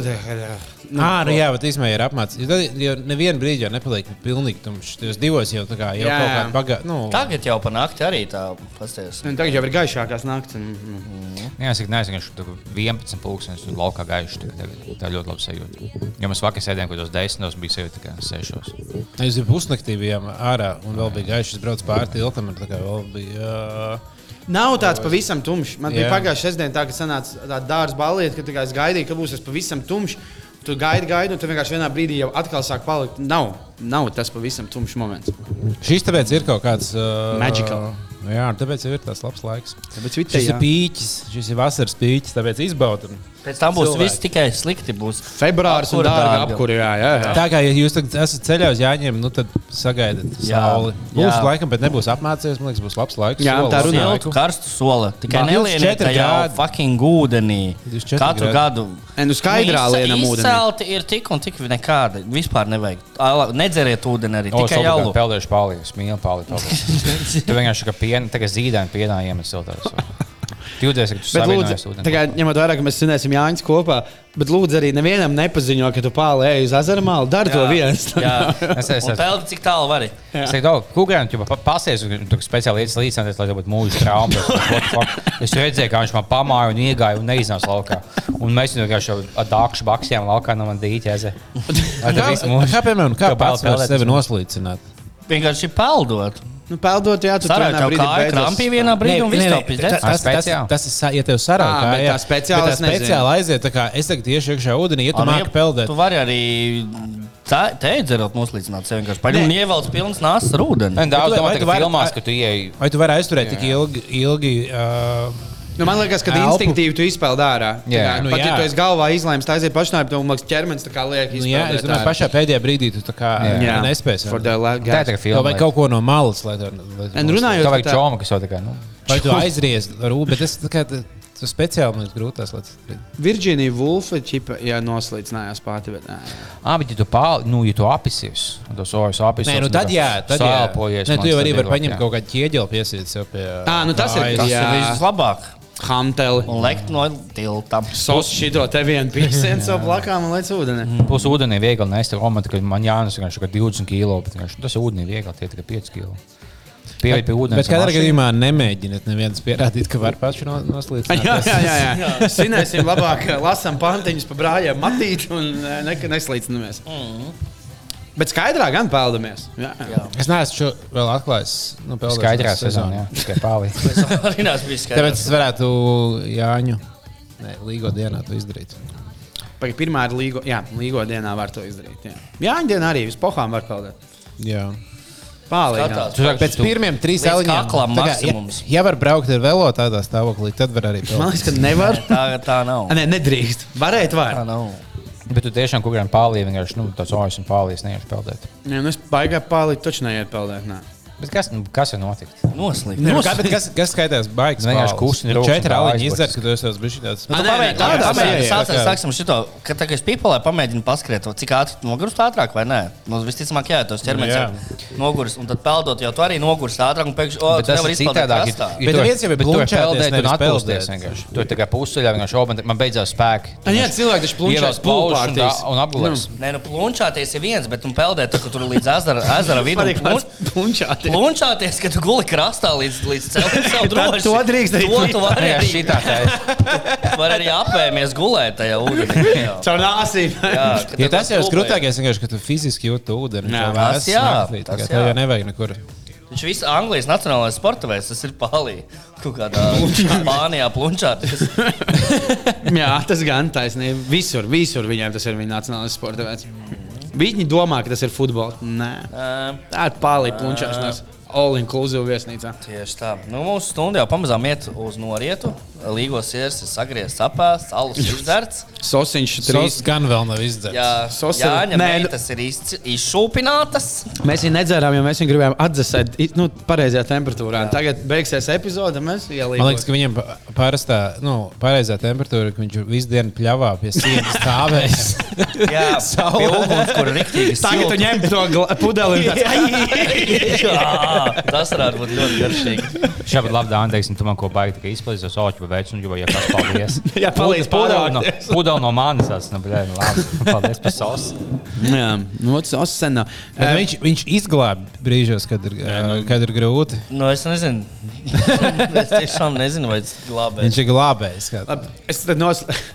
Nu, Ā, nu jā, bet īstenībā ir apmācīts. Jo, tad- jo nevienu brīdi jau nepaliek pilnīgi tumšs. Tajos divos jau, tā kā, jau Jā. kaut kāda bagāta. Nu, Tagad jau pa nakti arī tā pasties. nu, tagad jau ir gaišākās naktis. un, Nu. Jā, es nezinu, ka tur 11 pūkstens un laukā gaišs. Tā, tā ļoti labi sajūta. Jo mēs vakar sēdējām kaut kādos desmitos, bija sajūta kā sešos. Mēs jau pusnaktī bijām ārā un vēl bija gaišs. Es braucu pāri tiltam un tā kā vēl bija. Nav tāds pavisam tumšs. Man bija Jā. pagājušā sestdiena, tā, kad sanāca tāda dārza balīte, ka es gaidīju, ka būs tas pavisam tumšs. Tu gaidi, gaidi, un tu vienkārši vienā brīdī jau atkal sāk palikt. Nav, nav tas pavisam tumšs moments. Šis tāpēc ir kaut kāds. Uh, Magical. Jā, tāpēc jau ir tas labs laiks. Tāpēc Šis vitē, ir pīķis, šis ir vasaras pīķis, tāpēc izbaudiet. Pēc tam būs Cilvēki. viss tikai slikti. Būs Februāris un dārga apkuri. Jā, jā, jā. Tā kā ja jūs esat ceļā uz Jāņiem, nu tad sagaidiet sauli. Būs jā. laikam, bet nebūs apmācījies. Man liekas, būs labs laiks. Jā, Soli tā laiku. Siltu, karstu soli. Tikai Ba- nelieniet 24 jau grādi. fucking ūdenī. 24 Katru grādi. gadu. Nu skaidrā lienam ūdenī. Izcelti ir tik un tik nekādi. Vispār nevajag. Nedzeriet ūdeni arī. O, Tikai jaulu. Peldējuši palīdzi, mīlu palīdzi. Tu vienkārši kā piena, tagad zīdēni pienā iemet siltās. Jūties, ka tu Bet, lūdzu, kā ņemot vērā, ka mēs svinēsim Jāņus kopā, bet lūdzu arī nevienam nepaziņo, ka tu pāri uz ezera malu. Dari to viens. Jā, Es- es- Un es- peldi cik tālu vari. Es teiktu, Kukurēns jau pasies, un tur speciāli lietas līdzināties, lai būtu mūža trauma. Es redzēju, kā viņš man pamāja un iegāja un neiznāca laukā. Un mēs viņu vienkārši ar dākšu baksiem laukā no man dīķēze. Kā, kā piemēram, kā pats sevi noslīcināt? Vienkārši peldot. Nu, peldot, jā, tu tev brīdī kāju beidzas- krampī vienā brīdī un viss pizdēts. tas- tas- tas-? Tas ir sa- ja tev sarauj Ā, bet kāja, tā speciāli speciāli aiziet. tā kā Es tagad tieši iekšā ūdenī, ja tu māki peldēt. Tu vari arī teidzerot noslīcināt sevi vienkārši. Paļu un ievelc pilns nāsas ar ūdeni. Daudz vai domā, ka filmās, ka tu ieej. Vai tu vari aizturēt tik ilgi? ilgi uh, Nu, man liekas, ka Elpu. instinktīvi tu izpeld ārā. Tā Jā. kā, Nu, pat ja jā. tu esi galvā izlēms, tā aiziet pašnāvība, tad man liekas, ķermenis tā kā liek nu, jā, es domāju, pašā pēdējā brīdī tu tā kā nespēsi. Tā ir tā filma. vajag kaut ko no malas, lai tu En runājot Tā vajag tā- čomu, kas jau tā kā. Nu. Vai tu aizies ar ūdeni, bet tas tā kā tu speciāli man ir grūtās lietas. Virģīnija Vulfa čipa, jā, noslīcinājās pati. Bet, nē, Ah, bet ja tu pāri, nu, ja tu apisies, un tas sojas apisies. Nē, nu tad jā, tad jā. Sāpojies. Nē, tu jau tas arī tad vari paņemt kaut kādu ķieģeli piesiet sev pie. Ā, nu tas ir-. Tas ir vislabāk. Hamteli. Un lekt no tilta. Sos šito te vienu pīsienu savu plakām un lec ūdeni. Plus ūdenī viegli nest. Romanta, ka man jānes kā 20 kg, bet vienkārši tas ūdenī viegli, tie tikai 5 kg. Pieeja pie ūdens. Bet mašīnu. gadījumā nemēģiniet neviens pierādīt, ka var paši no, noslīdēt. Jā, jā, jā. jā. Svinēsim labāk, lasām pantiņus pa brāļiem, matīt un eh, nekad neslīcinamies. Bet skaidrā gan peldamies. Jā. Jā. Es neesmu šo vēl atklājis. Nu, Skaidrā sezonā, jā, tikai pāri. Tāpēc es varētu Jāņu ne, līgo dienā to izdarīt. Pagaid, Pirmā ir līgo, jā, līgo dienā var to izdarīt. Jā, jā dienā arī pohām var peldēt. Jā. Saki, Pēc pirmiem tā kā, maksimums. Ja, ja var braukt ar velo tādā stāvoklī, tad var arī Man peldēt. liekas, ka nevar. Tā, tā nav. A, Nē, nedrīkst. Varēt, Tā var. nav. Bet tu tiešām kaut kādam pāri vienkārši, nu, tas ojas un pāri neiešu peldēt. Nē, nu es baigā pārlīdz, taču neiet peldēt. Nē. Bet kas, nu, kas ir notikt? Noslīd. Ne, nu, kā, bet kas, kas skaitās baigs? Vienkārši rokas Četri aizliks. izdzert, ka tu esi tāds bišķi tāds. Nē, pamēģini, sajūta, sācies, ka- sāksim šito, ka tā kā es pīpolē pamēģinu paskriet, cik ātri nogurst ātrāk vai nē. Nu, visticamāk, jā, tos ķermenis Jā. jau nogurs, un tad peldot, jau tu arī nogurs ātrāk, un pēkšņi, o, tu tas nevar ja Bet tu- viens jau ir bet tu peldēt atpūsties peldēt. vienkārši. Tu tā kā pusceļā vienkārši, o, man, beidzās spēki. Jā, cilvēki taču plunčās Ievelc plaušas un tā- apgulēs. Nē, nu plunčāties ir viens, bet un peldēt, tad, kad tur līdz ezera, plun- kāds plunčāties. Kad tu guli krastā līdz, līdz ceļam droši. to drīkst darīt. To tu vari arī, šitā tā ir. var arī apēmies gulēt tajā ūdenī. Caur nāsīm. Jā, Ja tas jau ir grūtākais, vienkārši, ka tu fiziski jūti ūdeni. Jā, tas jā, tā tas jā. jau nevajag nekur. Viņš viss Anglijas nacionālais sporta veids, tas ir palī. Kaut kādā Spānijā plunčāties. Jā, tas gan taisnība. Visur, visur viņiem tas ir viņa nacionālais sporta veids. Viņi domā, ka tas ir futbols. Nē, tā ir pārlīdz plunčāšanās. All inclusive viesnīcā. Tieši tā. Nu, mūsu stunda jau pamazām iet uz norietu. Līgos ir sagriezts, apēsts, alus izdzerts. Sosiņš Sos trīs. gan vēl nav izdzerts. Jā, Sos ir- Jāņa Nē, nu- meitas ir izci- izšūpinātas. Mēs viņu nedzērām, jo mēs viņu gribējām atdzesēt nu, pareizajā temperatūrā. Jā. Tagad beigsies epizode, mēs ielīdzam. Man liekas, ka viņam pa- parastā, nu, pareizā temperatūra, ka viņš visu dienu pļāvā pie sienas stāvēs. Jā, Saulē. pie uguns, kur riktīgi Tagad tu ņem to pudeli Jā, tas varētu būt ļoti garšīgi. Šādi labi, Dārns, teiksim, tu man ko baigi izplatīsi, o, ķipa, veids, un ja kas paldies. Jā, palīdz Pudeli no, pudeli no manis. Nu, bļē, nu, labi. Paldies par sausu. Jā, nu, tas ir sen. nav. Bet viņš, viņš izglāba brīžos, kad ir, uh, kad ir grūti. Nu, es nezinu. es tiešām nezinu, vai tas glābēs. Viņš ir glābējis. kā- Labi, Es tad noslēdzu.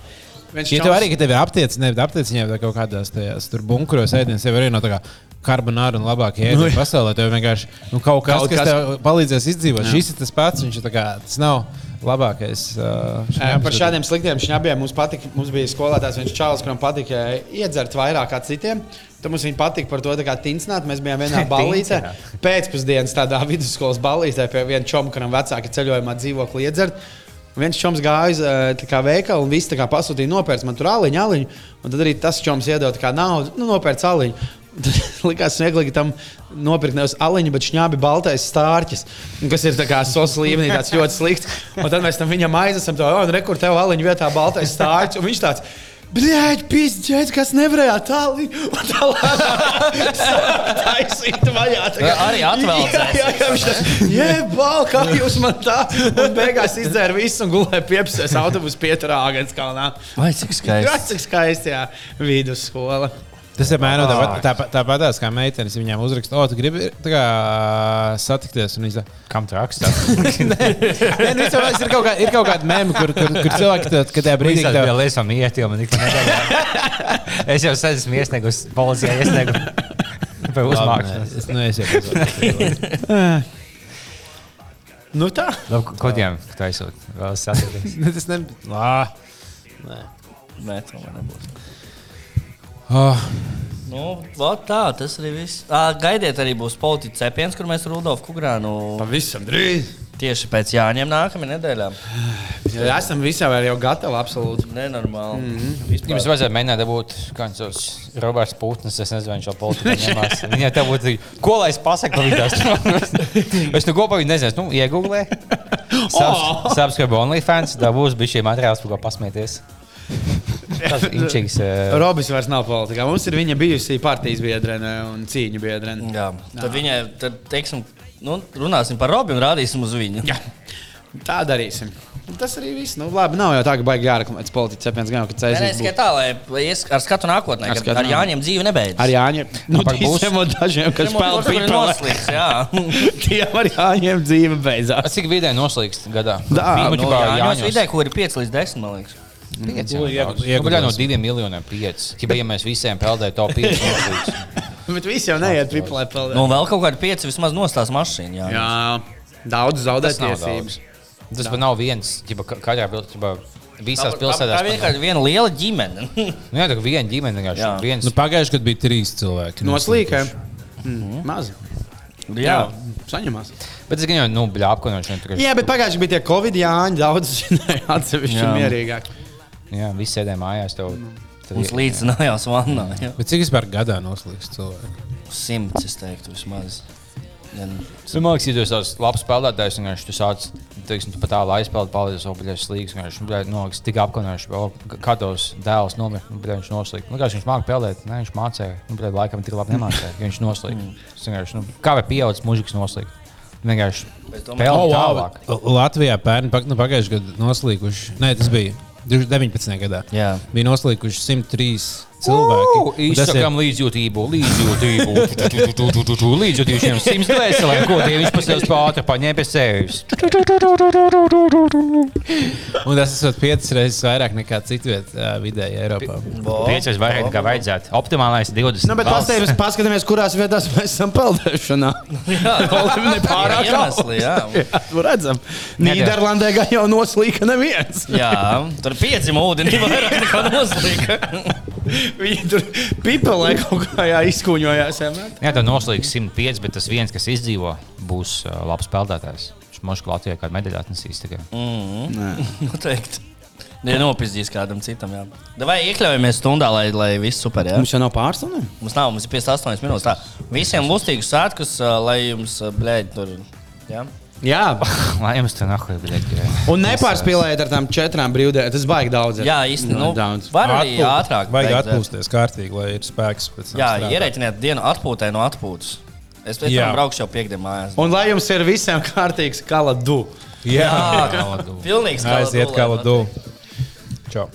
Ja tev arī, ka tev ir aptiecināts, nevis aptiecināts, vai kaut kādās tajās tur bunkuros ēdienas, jau arī no tā kā karbonāra un labākie ēdieni pasaulē. Tev vienkārši nu, kaut kas, Kaut kas kas- tev palīdzēs izdzīvot. Šis ir tas pats, viņš ir kā, tas nav labākais. Uh, šņabs, Par šādiem sliktiem šņabiem mums, patika, mums bija skolotājs, viņš čālis, kuram patika iedzert vairāk kā citiem. Tad mums viņa patika par to kā tincināt. Mēs bijām vienā ballītē. Pēcpusdienas tādā vidusskolas ballītē pie viena čoma, kuram vecāki ceļojumā dzīvokli iedzert. Viens čoms gāja uz veikalu un viss pasūtīja nopērts man tur aliņu, aliņu. Un tad arī tas čoms iedod naudu, nu, nopērts aliņu. Likās smieklīgi tam nopirkt nevis aliņu, bet šņābi baltais stārķis, kas ir sos līmenī, tāds ļoti slikts. Un tad mēs tam viņam aiznesam to, un rekur tev aliņu vietā baltais stārķis, un viņš tāds. Bļaigi, pizdzēs, kas nevarēja tālu. Tā taisīt vaļā. kā- Arī atveldzēs. Jā, jā, viņš tāds, jebal, kā jūs man tā. Un beigās izdzēra visu un gulēja piepsēs autobusu pieturā Āgāns kalnā. Vai cik skaisti. cik skaisti, jā, vidusskola. Tas ir mēnesis, tāpat tā, tāpatās kā meitenes. Viņām uzraksta, o, tu gribi tā kā, satikties. Un viņa Kam tu rakstā? Nē, nu, es domāju, ir kaut, kā, ir kaut kāda mēmija, kur, kur, kur cilvēki kad tajā brīdī, kad tev- jau esam iet, jau man nekad nedēļā. Es jau sen esmu iesniegus policijai, iesniegu par uzmākšanos. Es neesmu Nu tā. Labi, Kodiem taisot, vēl sasieties. Tas ne... Lā. Nē, tomēr nebūs. Oh, Nu, vot tā, tas arī viss. Gaidiet, arī būs politiķa cepiens, kur mēs Rudolfu Kugrānu Pavisam drīz. tieši pēc Jāņiem nākamajā nedēļā. Jā, esam visā jau gatavi, absolūti. Nenormāli. Mm -hmm. Jums vajadzēja mēģināt dabūt kāds Roberts Putins, es nezinu, viņš jau politikā ņemās. Tā būtu, ko lai es pasaku viņu. Es nu kopā viņu nezinu, nu, iegūlē. Subscribe OnlyFans, tā būs bija šī materiāls, par ko pasmieties. Tas ir inčīgs. eh, Robis vairs nav politikā. Mums ir viņa bijusī partijas biedrene un cīņu biedrene. Jā, tad viņai, tad, teiksim, nu, runāsim par Robinu un rādīsim uz viņu. Jā. Tā darīsim. Tas arī viss. Nu, labi, nav jau tā, ka baigi jāreklamē politiķis. Cepiens gan jau, ka nē, cēsīs. tikai tā, lai ies ar skatu nākotnē, Ar skatu ar. Jāņiem dzīve nebeidzas. Ar Jāņiem. Nu, par būs- ticamot dažiem, kas spēlē Pīpēlē pīpēlē. noslīgs, jā. Tiem ar Jāņiem dzīve beidzās. Cik vidēji noslīgst gadā? Tā, Nu, Jāņos Jāņos. vidē, kur ir 5 līdz 10, man liekas. Pieci, Nu, jā, iegūs- Nu, no diviem miljoniem pieci. Tikai, ja mēs visiem peldējam to pieci. Bet visi jau neiet pīpēlē. Nu, vēl kaut kādi 5 vismaz nostās mašīna. Jā. Jā, daudz zaudēt tiesības. Tas pat nav viens, ka- katrā pilsētā. Visās Tā, tā pilsētās ir vienkārši viena liela ģimene. Nu, jā, tā kā viena ģimene vienkārši. Jā. Viens, nu, Pagājušajā gadā bija trīs cilvēki. Noslīkē. Mm, maz. jā. saņemās. bet es gan jau, nu, bļā, apkonošana. Jā, bet pagājušajā bija tie Covid jāņi, daudz zināja atsevišķi Jā. mierīgāk. Jā, visi sēdēja mājās. Tev, tad, Mums līdzinājās vannā. jā. Bet cik vispār gadā noslīgs cilvēki? Simts, es teiktu, vismaz. Ja, nu, Nu, man liekas, ja tu esi tāds labs spēlētājs, un viņš tu sāc, teiksim, tu pat tālu aizspēlēt, paldies, jau bija slīgs. Viņš liekas, tik apkonojuši, kā tos dēls nomira, nu, bļā, viņš noslīd. Nu, viņš māca spēlēt, ne, viņš mācīja, nu, bļā, laikam tik labi nemācīja, ja viņš noslīd. Vienkārši, nu, kā vai pieaudzis mužiks noslīd. Vienkārši spēlēt Oh, tālāk. Latvijā pērn, nu, pagājušajā gadā noslīkuši. Nē, tas bija 19. gadā. Jā. Bija noslīkuši 103 cilvēki. Un tas ir- Izsakām līdzjūtību, līdzjūtību, līdzjūtību šiem simts dvēselēm, ko tie viņš pa sevi spāta, paņēma pie sevis. Un tas ir piecas reizes vairāk nekā citvietā vidēji Eiropā. Piecas vairāk nekā vajadzētu. Optimālais 20. Nu, bet paskatāmies, paskatāmies, kurās vietās mēs esam peldēšanā. jā, Nepārāk iemesli, jā. Jā, nu redzam. Nīderlandē gan jau noslīka neviens. jā, tur pieci mūdeni vairāk nekā noslīga. Viņi tur pipelē kaut kā jā, izkuņojās. vienmēr. Jā, tā noslīgs 105, bet tas viens, kas izdzīvo, būs labs spēlētājs. Viņš možda Latvijai kādu medaļu atnesīs. tikai. Noteikti. Ja nopizdīs kādam citam, jā. Vai iekļaujamies stundā, lai, lai viss super, jā? Mums jau nav pārstāvjiem. Mums nav, mums ir 58 minūtes. Tā. Visiem lustīgus svētkus, lai jums, bļēd, tur, jā. Jā, jums tur nahuj, bet un nepārspīlējiet ar tām četrām brīvdienām. Tas baigi daudz. ir. Jā, īsti, nu, daudz. var arī Atpūt- ātrāk. Vajag beigt, atpūsties kārtīgi, lai ir spēks pēc tam. Jā, ierēķiniet dienu atpūtē no atpūtas. Es pēc Jā. tam braukšu jau piekdienā mājās. Un lai jums ir visiem kārtīgs kaladu. Jā, Pilnīgs aiziet kā kaladu, lai ladu. Čau.